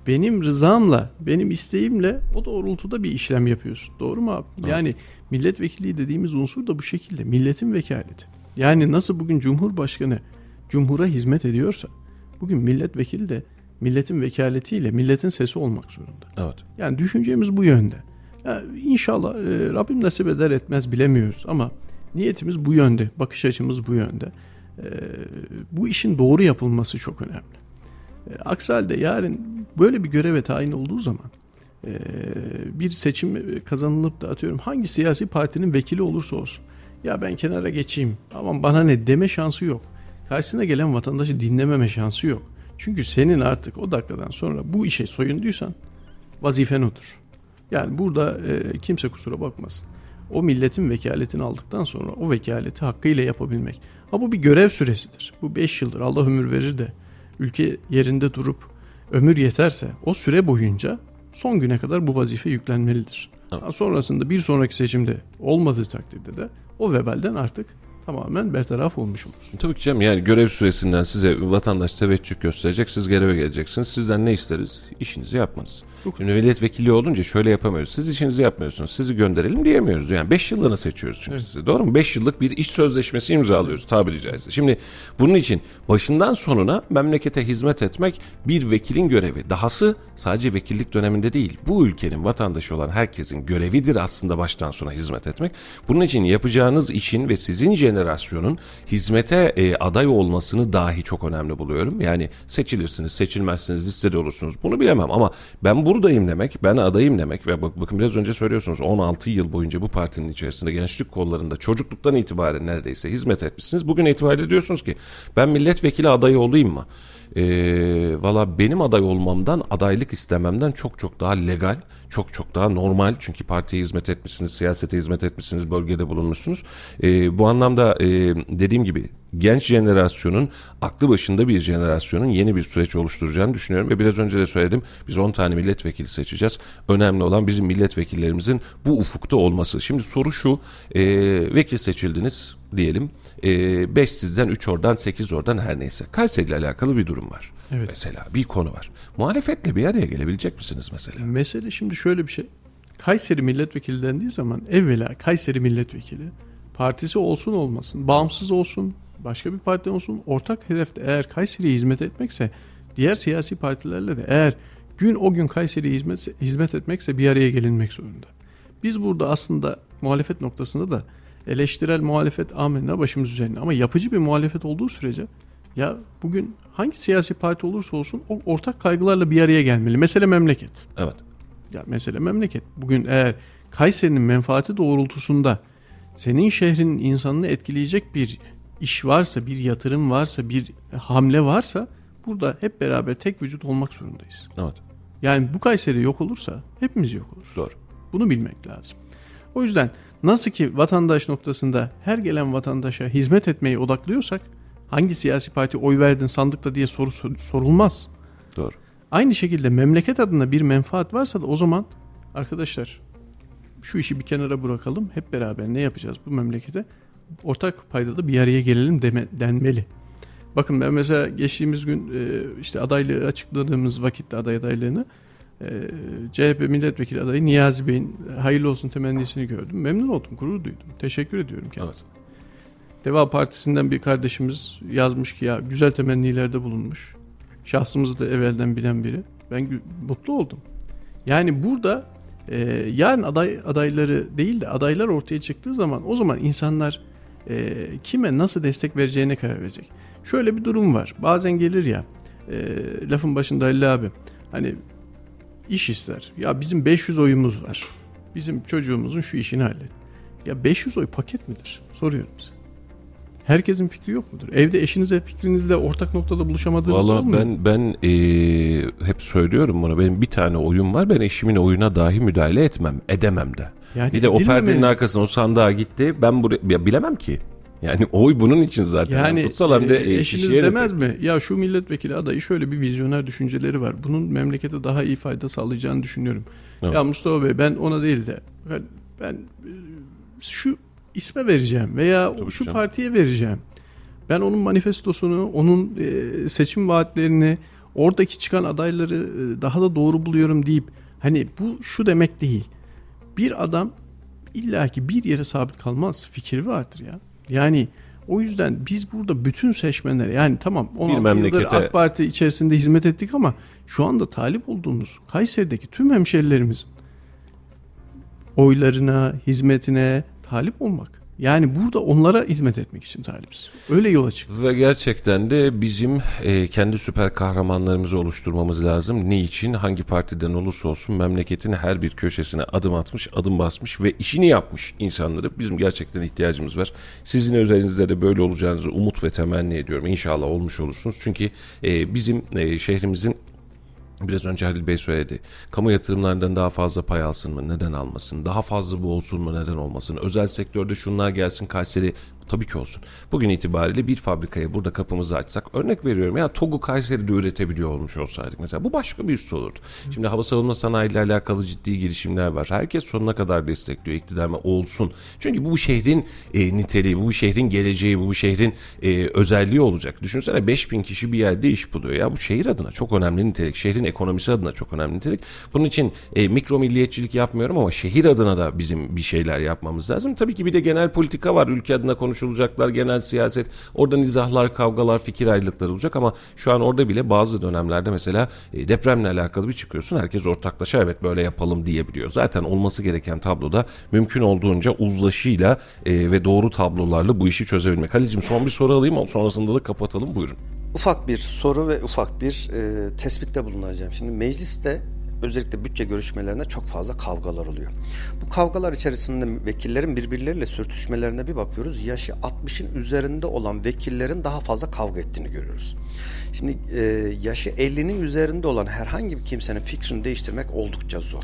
benim rızamla, benim isteğimle o doğrultuda bir işlem yapıyorsun. Doğru mu abi? Yani milletvekili dediğimiz unsur da bu şekilde. Milletin vekaleti. Yani nasıl bugün Cumhurbaşkanı Cumhur'a hizmet ediyorsa bugün milletvekili de milletin vekaletiyle milletin sesi olmak zorunda. Evet. Yani düşüncemiz bu yönde. Ya inşallah e, Rabbim nasip eder etmez bilemiyoruz ama niyetimiz bu yönde, bakış açımız bu yönde. E, bu işin doğru yapılması çok önemli. E, aksi halde yarın böyle bir göreve tayin olduğu zaman e, bir seçim kazanılıp da atıyorum hangi siyasi partinin vekili olursa olsun ya ben kenara geçeyim aman bana ne deme şansı yok. Karşısına gelen vatandaşı dinlememe şansı yok. Çünkü senin artık o dakikadan sonra bu işe soyunduysan vazifen odur. Yani burada e, kimse kusura bakmasın. O milletin vekaletini aldıktan sonra o vekaleti hakkıyla yapabilmek. Ha bu bir görev süresidir. Bu 5 yıldır Allah ömür verir de ülke yerinde durup ömür yeterse o süre boyunca son güne kadar bu vazife yüklenmelidir. Evet. Sonrasında bir sonraki seçimde olmadığı takdirde de o vebalden artık tamamen bertaraf olmuş olur. Tabii ki canım yani görev süresinden size vatandaş teveccüh gösterecek. Siz göreve geleceksiniz. Sizden ne isteriz? İşinizi yapmanız. Şimdi milletvekili olunca şöyle yapamıyoruz. Siz işinizi yapmıyorsunuz. Sizi gönderelim diyemiyoruz. Yani 5 yıllığına seçiyoruz çünkü Evet. sizi. Doğru mu? 5 yıllık bir iş sözleşmesi imzalıyoruz tabiri caizse. Şimdi bunun için başından sonuna memlekete hizmet etmek bir vekilin görevi. Dahası sadece vekillik döneminde değil. Bu ülkenin vatandaşı olan herkesin görevidir aslında baştan sona hizmet etmek. Bunun için yapacağınız işin ve sizin jenerasyonun hizmete e, aday olmasını dahi çok önemli buluyorum. Yani seçilirsiniz, seçilmezsiniz, listede olursunuz. Bunu bilemem ama ben buradayım demek, ben adayım demek ve bak, bakın biraz önce söylüyorsunuz 16 yıl boyunca bu partinin içerisinde gençlik kollarında çocukluktan itibaren neredeyse hizmet etmişsiniz. Bugün itibariyle diyorsunuz ki ben milletvekili adayı olayım mı? E, valla benim aday olmamdan adaylık istememden çok çok daha legal çok çok daha normal. Çünkü partiye hizmet etmişsiniz siyasete hizmet etmişsiniz bölgede bulunmuşsunuz. E, bu anlamda e, dediğim gibi genç jenerasyonun aklı başında bir jenerasyonun yeni bir süreç oluşturacağını düşünüyorum. Ve biraz önce de söyledim biz 10 tane milletvekili seçeceğiz. Önemli olan bizim milletvekillerimizin bu ufukta olması. Şimdi soru şu e, vekil seçildiniz diyelim 5 e, sizden 3 oradan 8 oradan her neyse. Kayseri ile alakalı bir durum var. Evet. Mesela bir konu var. Muhalefetle bir araya gelebilecek misiniz mesela? Mesele şimdi şöyle bir şey. Kayseri milletvekili dendiği zaman evvela Kayseri milletvekili partisi olsun olmasın, bağımsız olsun, başka bir parti olsun ortak hedefte eğer Kayseri'ye hizmet etmekse diğer siyasi partilerle de eğer gün o gün Kayseri'ye hizmet, hizmet etmekse bir araya gelinmek zorunda. Biz burada aslında muhalefet noktasında da eleştirel muhalefet amenna başımız üzerine. Ama yapıcı bir muhalefet olduğu sürece ya bugün hangi siyasi parti olursa olsun o ortak kaygılarla bir araya gelmeli. Mesele memleket. Evet. Ya mesele memleket. Bugün eğer Kayseri'nin menfaati doğrultusunda senin şehrinin insanını etkileyecek bir iş varsa, bir yatırım varsa, bir hamle varsa burada hep beraber tek vücut olmak zorundayız. Evet. Yani bu Kayseri yok olursa hepimiz yok oluruz. Doğru. Bunu bilmek lazım. O yüzden Nasıl ki vatandaş noktasında her gelen vatandaşa hizmet etmeyi odaklıyorsak hangi siyasi parti oy verdin sandıkta diye soru sorulmaz. Doğru. Aynı şekilde memleket adına bir menfaat varsa da o zaman arkadaşlar şu işi bir kenara bırakalım. Hep beraber ne yapacağız bu memlekete? Ortak paydada bir araya gelelim deme, denmeli. Bakın ben mesela geçtiğimiz gün işte adaylığı açıkladığımız vakitte aday adaylığını ee, CHP milletvekili adayı Niyazi Bey'in hayırlı olsun temennisini gördüm. Memnun oldum, gurur duydum. Teşekkür ediyorum kendisine. Evet. Deva Partisi'nden bir kardeşimiz yazmış ki ya güzel temennilerde bulunmuş. Şahsımızı da evvelden bilen biri. Ben mutlu oldum. Yani burada e, yarın aday adayları değil de adaylar ortaya çıktığı zaman o zaman insanlar e, kime nasıl destek vereceğine karar verecek. Şöyle bir durum var. Bazen gelir ya e, lafın başında Halil abi hani iş ister. Ya bizim 500 oyumuz var. Bizim çocuğumuzun şu işini hallet. Ya 500 oy paket midir? Soruyorum size. Herkesin fikri yok mudur? Evde eşinize fikrinizle ortak noktada buluşamadığınız Vallahi olmuyor ben ben ee, hep söylüyorum bunu. Benim bir tane oyun var. Ben eşimin oyuna dahi müdahale etmem, edemem de. Yani bir de o perdenin arkasına o sandığa gitti. Ben buraya bilemem ki. Yani oy bunun için zaten. Yani Kutsal hem de e, eşiniz demez mi? Ya şu milletvekili adayı şöyle bir vizyoner düşünceleri var. Bunun memlekete daha iyi fayda sağlayacağını düşünüyorum. Evet. Ya Mustafa Bey ben ona değil de ben şu isme vereceğim veya Tabii şu canım. partiye vereceğim. Ben onun manifestosunu, onun e, seçim vaatlerini, oradaki çıkan adayları e, daha da doğru buluyorum deyip hani bu şu demek değil. Bir adam illaki bir yere sabit kalmaz. Fikri vardır ya. Yani o yüzden biz burada bütün seçmenlere yani tamam 16 bir memlekete... yıldır AK Parti içerisinde hizmet ettik ama şu anda talip olduğumuz Kayseri'deki tüm hemşerilerimizin oylarına, hizmetine talip olmak yani burada onlara hizmet etmek için talibiz. Öyle yola çıktık. Ve gerçekten de bizim e, kendi süper kahramanlarımızı oluşturmamız lazım. Ne için? Hangi partiden olursa olsun memleketin her bir köşesine adım atmış, adım basmış ve işini yapmış insanları bizim gerçekten ihtiyacımız var. Sizin özelinizde de böyle olacağınızı umut ve temenni ediyorum. İnşallah olmuş olursunuz. Çünkü e, bizim e, şehrimizin Biraz önce Halil Bey söyledi. Kamu yatırımlarından daha fazla pay alsın mı? Neden almasın? Daha fazla bu olsun mu? Neden olmasın? Özel sektörde şunlar gelsin Kayseri Tabii ki olsun. Bugün itibariyle bir fabrikaya burada kapımızı açsak örnek veriyorum ya TOG'u Kayseri'de üretebiliyor olmuş olsaydık mesela bu başka bir iş olurdu. Şimdi hava savunma sanayi ile alakalı ciddi girişimler var. Herkes sonuna kadar destekliyor iktidar mı olsun. Çünkü bu şehrin e, niteliği, bu şehrin geleceği, bu şehrin e, özelliği olacak. Düşünsene 5000 kişi bir yerde iş buluyor. Ya bu şehir adına çok önemli nitelik. Şehrin ekonomisi adına çok önemli nitelik. Bunun için e, mikro milliyetçilik yapmıyorum ama şehir adına da bizim bir şeyler yapmamız lazım. Tabii ki bir de genel politika var. Ülke adına konuş konuşulacaklar genel siyaset. Orada nizahlar, kavgalar, fikir ayrılıkları olacak ama şu an orada bile bazı dönemlerde mesela e, depremle alakalı bir çıkıyorsun. Herkes ortaklaşa evet böyle yapalım diyebiliyor. Zaten olması gereken tabloda mümkün olduğunca uzlaşıyla e, ve doğru tablolarla bu işi çözebilmek. Halil'cim son bir soru alayım sonrasında da kapatalım buyurun. Ufak bir soru ve ufak bir e, tespitte bulunacağım. Şimdi mecliste özellikle bütçe görüşmelerinde çok fazla kavgalar oluyor. Bu kavgalar içerisinde vekillerin birbirleriyle sürtüşmelerine bir bakıyoruz. Yaşı 60'ın üzerinde olan vekillerin daha fazla kavga ettiğini görüyoruz. Şimdi e, yaşı 50'nin üzerinde olan herhangi bir kimsenin fikrini değiştirmek oldukça zor.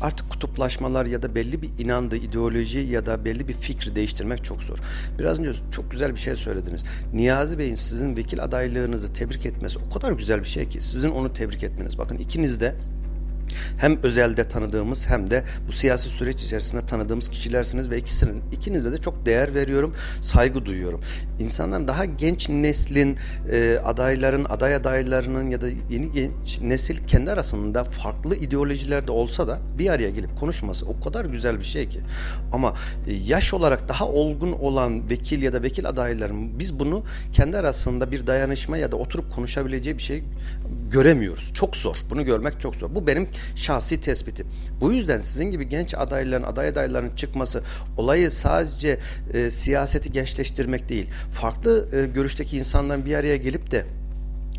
Artık kutuplaşmalar ya da belli bir inandığı ideoloji ya da belli bir fikri değiştirmek çok zor. Biraz önce çok güzel bir şey söylediniz. Niyazi Bey'in sizin vekil adaylığınızı tebrik etmesi o kadar güzel bir şey ki sizin onu tebrik etmeniz. Bakın ikiniz de hem özelde tanıdığımız hem de bu siyasi süreç içerisinde tanıdığımız kişilersiniz ve ikisinin ikinize de çok değer veriyorum, saygı duyuyorum. İnsanların daha genç neslin e, adayların, aday adaylarının ya da yeni genç nesil kendi arasında farklı ideolojilerde olsa da bir araya gelip konuşması o kadar güzel bir şey ki. Ama e, yaş olarak daha olgun olan vekil ya da vekil adayların biz bunu kendi arasında bir dayanışma ya da oturup konuşabileceği bir şey göremiyoruz. Çok zor. Bunu görmek çok zor. Bu benim şahsi tespitim. Bu yüzden sizin gibi genç adayların, aday adaylarının çıkması olayı sadece e, siyaseti gençleştirmek değil. Farklı e, görüşteki insanların bir araya gelip de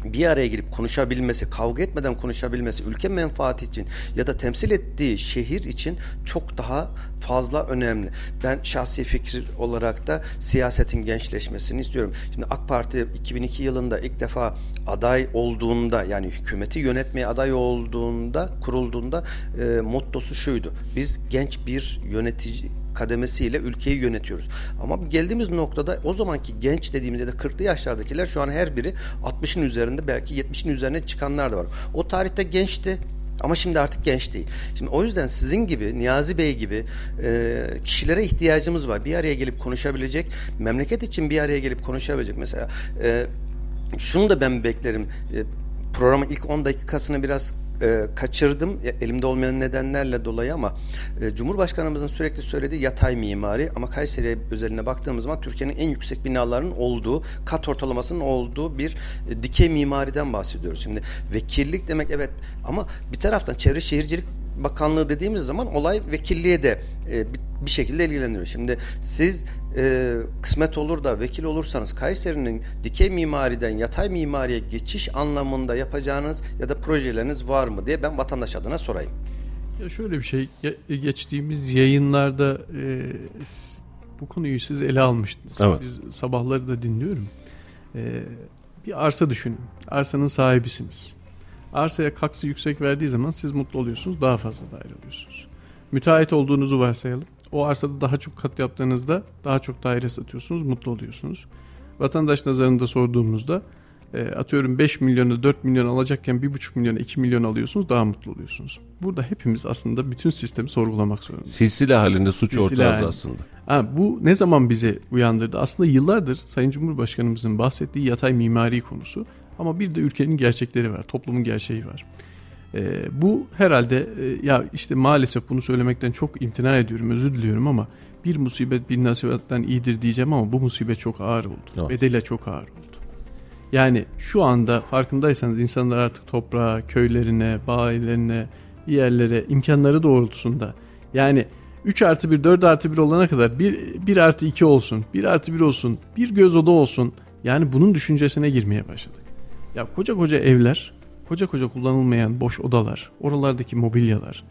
bir araya girip konuşabilmesi, kavga etmeden konuşabilmesi, ülke menfaati için ya da temsil ettiği şehir için çok daha fazla önemli. Ben şahsi fikir olarak da siyasetin gençleşmesini istiyorum. Şimdi AK Parti 2002 yılında ilk defa aday olduğunda yani hükümeti yönetmeye aday olduğunda kurulduğunda e, mottosu şuydu. Biz genç bir yönetici kademesiyle ülkeyi yönetiyoruz. Ama geldiğimiz noktada o zamanki genç dediğimizde de 40'lı yaşlardakiler şu an her biri 60'ın üzerinde belki 70'in üzerine çıkanlar da var. O tarihte gençti. Ama şimdi artık genç değil. Şimdi o yüzden sizin gibi, Niyazi Bey gibi e, kişilere ihtiyacımız var. Bir araya gelip konuşabilecek, memleket için bir araya gelip konuşabilecek mesela. E, şunu da ben beklerim. E, programın ilk 10 dakikasını biraz e, kaçırdım elimde olmayan nedenlerle dolayı ama e, Cumhurbaşkanımızın sürekli söylediği yatay mimari ama Kayseri özeline baktığımız zaman Türkiye'nin en yüksek binalarının olduğu, kat ortalamasının olduğu bir e, dikey mimariden bahsediyoruz. Şimdi vekillik demek evet ama bir taraftan Çevre Şehircilik Bakanlığı dediğimiz zaman olay vekilliğe de e, bir şekilde ilgileniyor. Şimdi siz e, kısmet olur da vekil olursanız Kayseri'nin dikey mimariden yatay mimariye geçiş anlamında yapacağınız ya da projeleriniz var mı diye ben vatandaş adına sorayım. Ya şöyle bir şey geçtiğimiz yayınlarda e, bu konuyu siz ele almıştınız. Evet. Biz sabahları da dinliyorum. E, bir arsa düşünün. Arsanın sahibisiniz. Arsaya kaksı yüksek verdiği zaman siz mutlu oluyorsunuz. Daha fazla daire alıyorsunuz. Müteahhit olduğunuzu varsayalım. O arsada daha çok kat yaptığınızda daha çok daire satıyorsunuz, mutlu oluyorsunuz. Vatandaş nazarında sorduğumuzda e, atıyorum 5 milyonu 4 milyon alacakken 1,5 milyona 2 milyon alıyorsunuz daha mutlu oluyorsunuz. Burada hepimiz aslında bütün sistemi sorgulamak zorundayız. Silsile halinde suç Silsile ortağız aslında. Ha, bu ne zaman bizi uyandırdı? Aslında yıllardır Sayın Cumhurbaşkanımızın bahsettiği yatay mimari konusu. Ama bir de ülkenin gerçekleri var, toplumun gerçeği var. E, bu herhalde e, ya işte maalesef bunu söylemekten çok imtina ediyorum, özür diliyorum ama bir musibet bir nasibetten iyidir diyeceğim ama bu musibet çok ağır oldu. Evet. Bedeli çok ağır oldu. Yani şu anda farkındaysanız insanlar artık toprağa, köylerine, bir yerlere imkanları doğrultusunda yani 3 artı 1, 4 artı 1 olana kadar 1, 1 artı 2 olsun, 1 artı 1 olsun, bir göz oda olsun. Yani bunun düşüncesine girmeye başladık. Ya koca koca evler koca koca kullanılmayan boş odalar, oralardaki mobilyalar,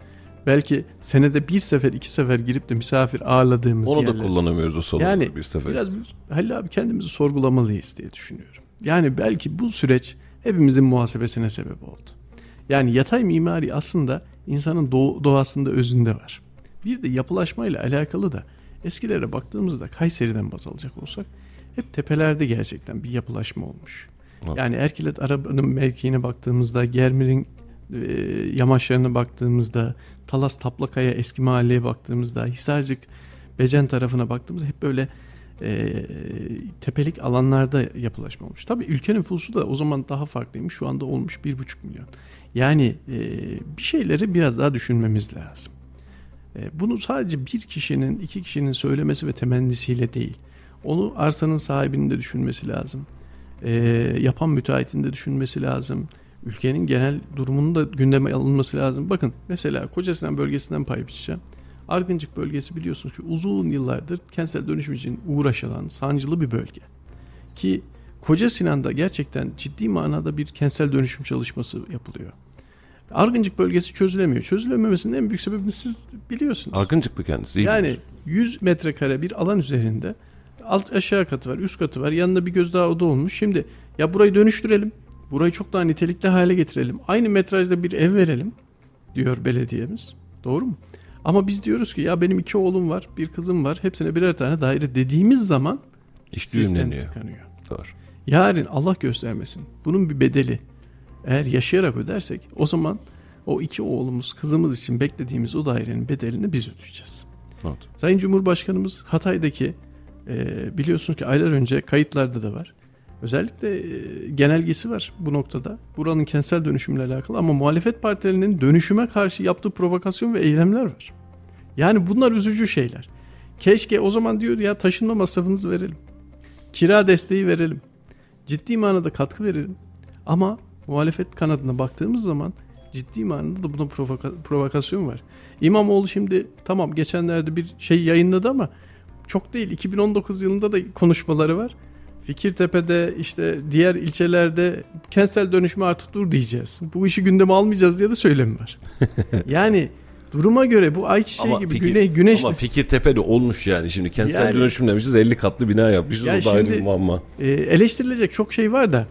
belki senede bir sefer iki sefer girip de misafir ağırladığımız Onu yerler. da kullanamıyoruz o salonu yani bir sefer. Biraz Halil abi kendimizi sorgulamalıyız diye düşünüyorum. Yani belki bu süreç hepimizin muhasebesine sebep oldu. Yani yatay mimari aslında insanın doğasında özünde var. Bir de yapılaşmayla alakalı da eskilere baktığımızda Kayseri'den baz alacak olsak hep tepelerde gerçekten bir yapılaşma olmuş. Yani Erkilet Araba'nın mevkiine baktığımızda, Germir'in e, yamaçlarına baktığımızda, Talas Taplakaya eski mahalleye baktığımızda, Hisarcık Becen tarafına baktığımızda hep böyle e, tepelik alanlarda yapılaşma olmuş. Tabii ülke nüfusu da o zaman daha farklıymış. Şu anda olmuş bir buçuk milyon. Yani e, bir şeyleri biraz daha düşünmemiz lazım. E, bunu sadece bir kişinin, iki kişinin söylemesi ve temennisiyle değil. Onu arsanın sahibinin de düşünmesi lazım. E, yapan müteahhitin de düşünmesi lazım. Ülkenin genel durumunu da gündeme alınması lazım. Bakın mesela Kocasinan bölgesinden pay biçeceğim. Argıncık bölgesi biliyorsunuz ki uzun yıllardır kentsel dönüşüm için uğraşılan sancılı bir bölge. Ki Koca Sinan'da gerçekten ciddi manada bir kentsel dönüşüm çalışması yapılıyor. Argıncık bölgesi çözülemiyor. Çözülememesinin en büyük sebebini siz biliyorsunuz. Argıncıklı kendisi. iyi Yani bilir. 100 metrekare bir alan üzerinde alt aşağı katı var, üst katı var. Yanında bir göz daha oda olmuş. Şimdi ya burayı dönüştürelim. Burayı çok daha nitelikli hale getirelim. Aynı metrajda bir ev verelim diyor belediyemiz. Doğru mu? Ama biz diyoruz ki ya benim iki oğlum var, bir kızım var. Hepsine birer tane daire dediğimiz zaman İş sistem tıkanıyor. Doğru. Yarın Allah göstermesin. Bunun bir bedeli. Eğer yaşayarak ödersek o zaman o iki oğlumuz, kızımız için beklediğimiz o dairenin bedelini biz ödeyeceğiz. Evet. Sayın Cumhurbaşkanımız Hatay'daki e, biliyorsunuz ki aylar önce kayıtlarda da var. Özellikle e, genelgesi var bu noktada. Buranın kentsel dönüşümle alakalı ama muhalefet partilerinin dönüşüme karşı yaptığı provokasyon ve eylemler var. Yani bunlar üzücü şeyler. Keşke o zaman diyor ya taşınma masrafınızı verelim. Kira desteği verelim. Ciddi manada katkı verelim. Ama muhalefet kanadına baktığımız zaman ciddi manada da buna provoka- provokasyon var. İmamoğlu şimdi tamam geçenlerde bir şey yayınladı ama çok değil 2019 yılında da konuşmaları var. Fikirtepe'de işte diğer ilçelerde kentsel dönüşme artık dur diyeceğiz. Bu işi gündeme almayacağız diye de söylemi var. <laughs> yani duruma göre bu ayçiçeği gibi fikir, güney güneş ama Fikirtepe'de olmuş yani. Şimdi kentsel Yani- dönüşüm demişiz 50 katlı bina yapmışız. Ya o da ayrı bir muamma. e, eleştirilecek çok şey var da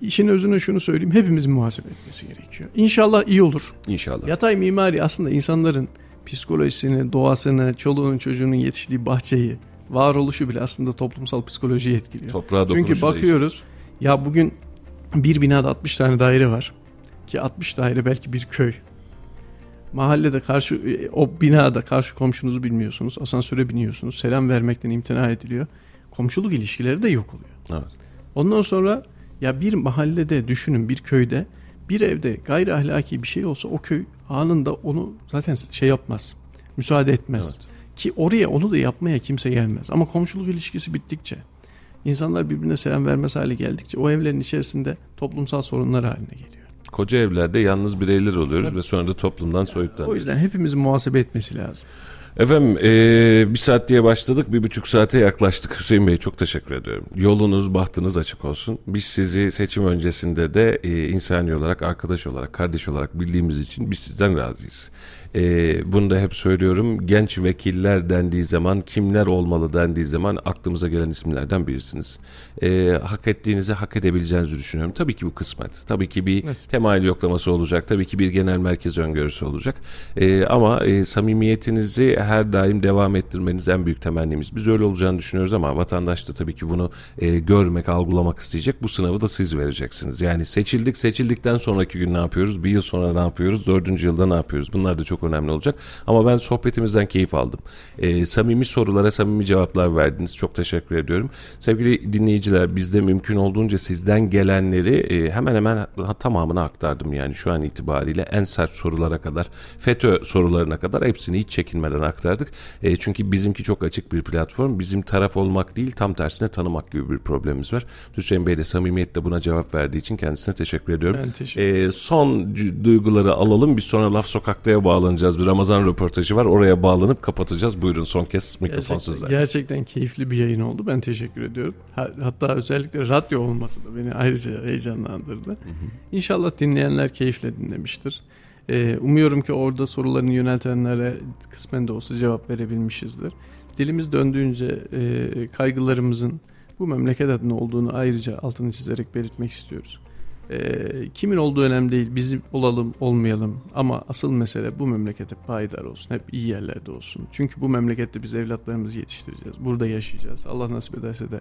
işin özüne şunu söyleyeyim hepimizin muhasebe etmesi gerekiyor. İnşallah iyi olur. İnşallah. Yatay mimari aslında insanların psikolojisini, doğasını, çoluğunun çocuğunun yetiştiği bahçeyi, varoluşu bile aslında toplumsal psikolojiyi etkiliyor. Toprağa Çünkü bakıyoruz ya bugün bir binada 60 tane daire var. Ki 60 daire belki bir köy. Mahallede karşı o binada karşı komşunuzu bilmiyorsunuz. Asansöre biniyorsunuz. Selam vermekten imtina ediliyor. Komşuluk ilişkileri de yok oluyor. Evet. Ondan sonra ya bir mahallede düşünün bir köyde bir evde gayri ahlaki bir şey olsa o köy anında onu zaten şey yapmaz. Müsaade etmez. Evet. Ki oraya onu da yapmaya kimse gelmez. Ama komşuluk ilişkisi bittikçe insanlar birbirine selam vermez hale geldikçe o evlerin içerisinde toplumsal sorunlar haline geliyor. Koca evlerde yalnız bireyler oluyoruz ve sonra da toplumdan O soyutlanıyoruz. yüzden hepimizin muhasebe etmesi lazım. Efendim eee, bir saat diye başladık bir buçuk saate yaklaştık Hüseyin Bey çok teşekkür ediyorum. Yolunuz bahtınız açık olsun. Biz sizi seçim öncesinde de eee, insani olarak arkadaş olarak kardeş olarak bildiğimiz için biz sizden razıyız. Eee, bunu da hep söylüyorum genç vekiller dendiği zaman kimler olmalı dendiği zaman aklımıza gelen isimlerden birisiniz. Eee, hak ettiğinizi hak edebileceğinizi düşünüyorum. Tabii ki bu kısmet. Tabii ki bir Nasip. temayül yoklaması olacak. Tabii ki bir genel merkez öngörüsü olacak. Ee, ama e, samimiyetinizi her daim devam ettirmeniz en büyük temennimiz. Biz öyle olacağını düşünüyoruz ama vatandaş da tabii ki bunu e, görmek, algılamak isteyecek. Bu sınavı da siz vereceksiniz. Yani seçildik, seçildikten sonraki gün ne yapıyoruz? Bir yıl sonra ne yapıyoruz? Dördüncü yılda ne yapıyoruz? Bunlar da çok önemli olacak. Ama ben sohbetimizden keyif aldım. E, samimi sorulara samimi cevaplar verdiniz. Çok teşekkür ediyorum. Sevgili dinleyiciler bizde mümkün olduğunca sizden gelenleri e, hemen hemen tamamını aktardım yani şu an itibariyle en sert sorulara kadar FETÖ sorularına kadar hepsini hiç çekinmeden aktardık. E, çünkü bizimki çok açık bir platform. Bizim taraf olmak değil tam tersine tanımak gibi bir problemimiz var. Hüseyin Bey de samimiyetle buna cevap verdiği için kendisine teşekkür ediyorum. Ben teşekkür E, son duyguları alalım. Biz sonra Laf Sokak'ta'ya bağlanacağız. Bir Ramazan röportajı var. Oraya bağlanıp kapatacağız. Buyurun son kez mikrofon sizde. gerçekten keyifli bir yayın oldu. Ben teşekkür ediyorum. Ha- Hatta özellikle radyo olması da beni ayrıca heyecanlandırdı. İnşallah dinleyenler keyifle dinlemiştir. Ee, umuyorum ki orada sorularını yöneltenlere kısmen de olsa cevap verebilmişizdir. Dilimiz döndüğünce e, kaygılarımızın bu memleket adına olduğunu ayrıca altını çizerek belirtmek istiyoruz. Ee, kimin olduğu önemli değil. Bizim olalım olmayalım ama asıl mesele bu memlekete payidar olsun. Hep iyi yerlerde olsun. Çünkü bu memlekette biz evlatlarımızı yetiştireceğiz. Burada yaşayacağız. Allah nasip ederse de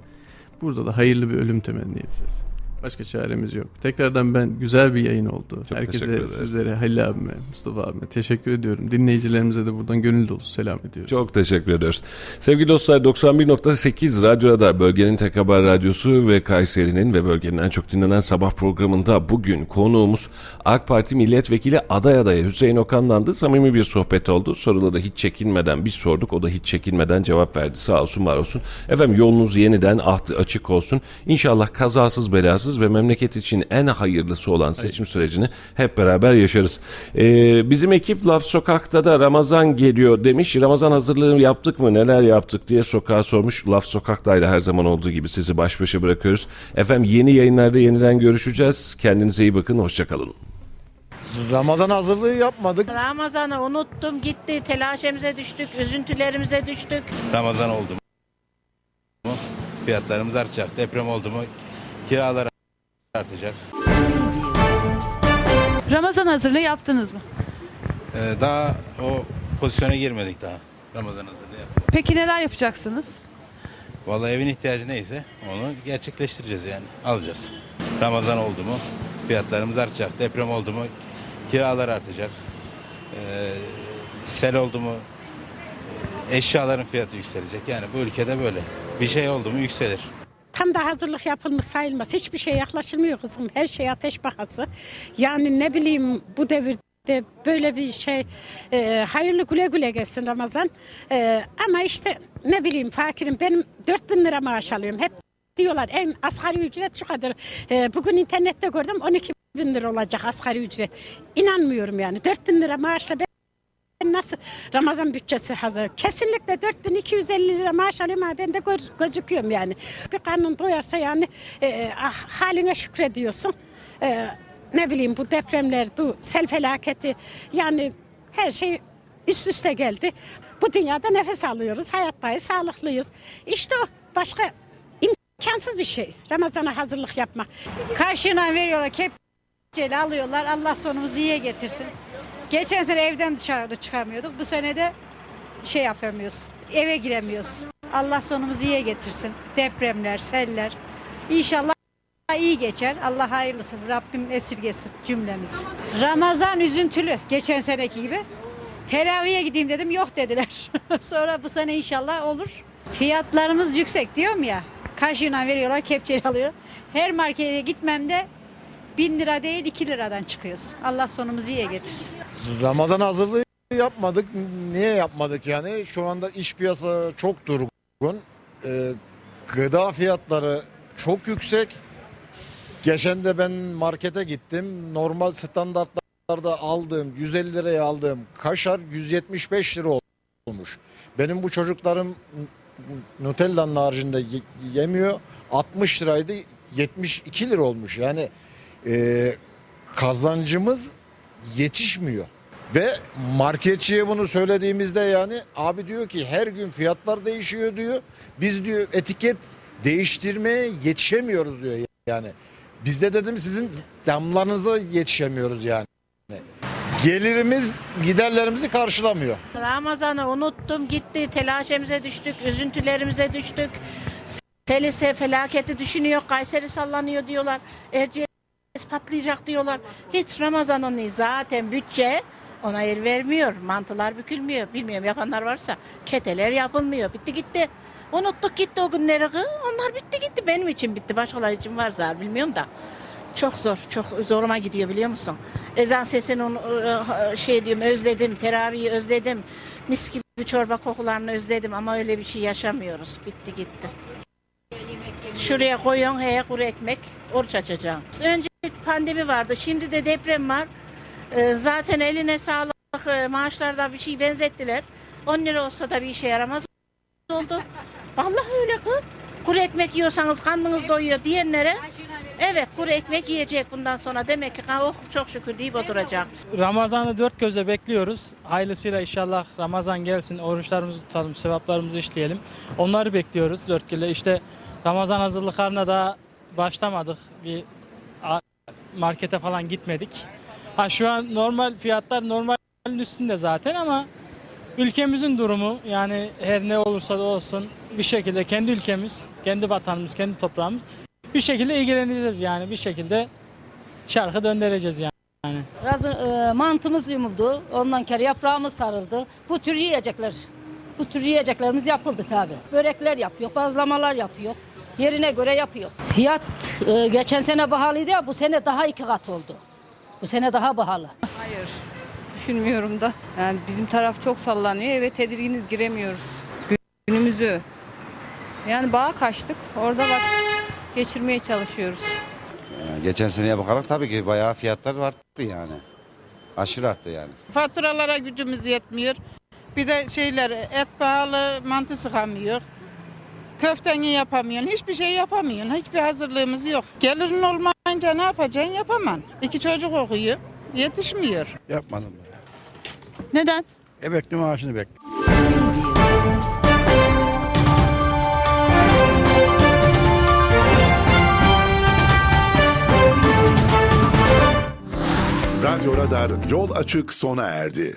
burada da hayırlı bir ölüm temenni edeceğiz. Başka çaremiz yok. Tekrardan ben güzel bir yayın oldu. Çok Herkese, sizlere, Halil abime, Mustafa abime teşekkür ediyorum. Dinleyicilerimize de buradan gönül dolusu selam ediyorum. Çok teşekkür ediyoruz. Sevgili dostlar 91.8 Radyo Radar bölgenin tek haber radyosu ve Kayseri'nin ve bölgenin en çok dinlenen sabah programında bugün konuğumuz AK Parti milletvekili aday adayı Hüseyin Okan'dandı. Samimi bir sohbet oldu. Soruları hiç çekinmeden biz sorduk. O da hiç çekinmeden cevap verdi. Sağ olsun var olsun. Efendim yolunuz yeniden açık olsun. İnşallah kazasız belasız ve memleket için en hayırlısı olan seçim sürecini hep beraber yaşarız. Ee, bizim ekip Laf Sokak'ta da Ramazan geliyor demiş. Ramazan hazırlığı yaptık mı neler yaptık diye sokağa sormuş. Laf Sokak'tayla her zaman olduğu gibi sizi baş başa bırakıyoruz. Efendim yeni yayınlarda yeniden görüşeceğiz. Kendinize iyi bakın. Hoşçakalın. Ramazan hazırlığı yapmadık. Ramazan'ı unuttum gitti. Telaşemize düştük, üzüntülerimize düştük. Ramazan oldu mu fiyatlarımız artacak. Deprem oldu mu kiralar artacak. Ramazan hazırlığı yaptınız mı? Ee, daha o pozisyona girmedik daha. Ramazan hazırlığı yapmadık. Peki neler yapacaksınız? Vallahi evin ihtiyacı neyse onu gerçekleştireceğiz yani. Alacağız. Ramazan oldu mu fiyatlarımız artacak. Deprem oldu mu kiralar artacak. Ee, sel oldu mu e, eşyaların fiyatı yükselecek. Yani bu ülkede böyle. Bir şey oldu mu yükselir. Tam da hazırlık yapılmış sayılmaz. Hiçbir şey yaklaşılmıyor kızım. Her şey ateş pahası. Yani ne bileyim bu devirde böyle bir şey e, hayırlı güle güle geçsin Ramazan. E, ama işte ne bileyim fakirim benim 4000 lira maaş alıyorum. Hep diyorlar en asgari ücret şu kadar. E, bugün internette gördüm 12 bin lira olacak asgari ücret. İnanmıyorum yani 4000 lira maaşla ben nasıl Ramazan bütçesi hazır? Kesinlikle 4250 lira maaş alıyorum ama ben de gözüküyorum yani. Bir karnın doyarsa yani e, ah, haline şükrediyorsun. E, ne bileyim bu depremler, bu sel felaketi yani her şey üst üste geldi. Bu dünyada nefes alıyoruz, hayattayız, sağlıklıyız. İşte o başka imkansız bir şey Ramazan'a hazırlık yapmak. Karşına veriyorlar kepçeyle alıyorlar. Allah sonumuzu iyiye getirsin. Geçen sene evden dışarı çıkamıyorduk. Bu sene de şey yapamıyoruz. Eve giremiyoruz. Allah sonumuzu iyiye getirsin. Depremler, seller. İnşallah iyi geçer. Allah hayırlısın. Rabbim esirgesin cümlemiz. Ramazan üzüntülü geçen seneki gibi. Teraviye gideyim dedim yok dediler. <laughs> Sonra bu sene inşallah olur. Fiyatlarımız yüksek diyorum ya. Karşına veriyorlar kepçeyle alıyor. Her markete gitmemde 1000 lira değil 2 liradan çıkıyoruz. Allah sonumuzu iyiye getirsin. Ramazan hazırlığı yapmadık. Niye yapmadık yani? Şu anda iş piyasa çok durgun. Ee, gıda fiyatları çok yüksek. Geçen de ben markete gittim. Normal standartlarda aldığım 150 liraya aldığım kaşar 175 lira olmuş. Benim bu çocuklarım Nutella'nın haricinde ye- yemiyor. 60 liraydı 72 lira olmuş. Yani e, kazancımız yetişmiyor. Ve marketçiye bunu söylediğimizde yani abi diyor ki her gün fiyatlar değişiyor diyor. Biz diyor etiket değiştirmeye yetişemiyoruz diyor yani. Biz de dedim sizin zamlarınıza yetişemiyoruz yani. Gelirimiz giderlerimizi karşılamıyor. Ramazan'ı unuttum gitti. Telaşemize düştük, üzüntülerimize düştük. Selise felaketi düşünüyor. Kayseri sallanıyor diyorlar. Erciyes patlayacak diyorlar. Hiç Ramazan'ın zaten bütçe ona yer vermiyor. Mantılar bükülmüyor. Bilmiyorum yapanlar varsa. Keteler yapılmıyor. Bitti gitti. Unuttuk gitti o günleri. Onlar bitti gitti. Benim için bitti. Başkaları için var zar bilmiyorum da. Çok zor, çok zoruma gidiyor biliyor musun? Ezan sesini onu- şey diyorum özledim, teravihi özledim. Mis gibi çorba kokularını özledim ama öyle bir şey yaşamıyoruz. Bitti gitti. Şuraya koyuyorsun he kuru ekmek, oruç açacaksın. Önce pandemi vardı, şimdi de deprem var. Ee, zaten eline sağlık, e, maaşlarda bir şey benzettiler. 10 lira olsa da bir işe yaramaz oldu. Vallahi öyle kız. Kuru ekmek yiyorsanız karnınız doyuyor diyenlere evet kuru ekmek yiyecek bundan sonra demek ki "Ha, oh çok şükür deyip oturacak. Ramazan'ı dört gözle bekliyoruz. Hayırlısıyla inşallah Ramazan gelsin, oruçlarımızı tutalım, sevaplarımızı işleyelim. Onları bekliyoruz dört gözle. İşte Ramazan hazırlıklarına da başlamadık. Bir markete falan gitmedik. Ha şu an normal fiyatlar normalin üstünde zaten ama ülkemizin durumu yani her ne olursa da olsun bir şekilde kendi ülkemiz, kendi vatanımız, kendi toprağımız bir şekilde ilgileneceğiz yani. Bir şekilde şarkı döndüreceğiz yani. Razı, e, mantımız yumuldu. Ondan kere yaprağımız sarıldı. Bu tür yiyecekler. Bu tür yiyeceklerimiz yapıldı tabi. Börekler yapıyor, bazlamalar yapıyor. Yerine göre yapıyor. Fiyat e, geçen sene pahalıydı ya bu sene daha iki kat oldu. Bu sene daha pahalı. Hayır. Düşünmüyorum da. Yani bizim taraf çok sallanıyor. Evet tedirginiz giremiyoruz. Günümüzü. Yani bağa kaçtık. Orada vakit geçirmeye çalışıyoruz. Yani geçen seneye bakarak tabii ki bayağı fiyatlar arttı yani. Aşırı arttı yani. Faturalara gücümüz yetmiyor. Bir de şeyler et pahalı, mantı sıkamıyor. Köfteni yapamıyorsun, hiçbir şey yapamıyorsun. Hiçbir hazırlığımız yok. Gelirin olmayınca ne yapacaksın yapamam. İki çocuk okuyor, yetişmiyor. Yapmadım. Neden? Emekli maaşını bekliyorum. Radyo Radar yol açık sona erdi.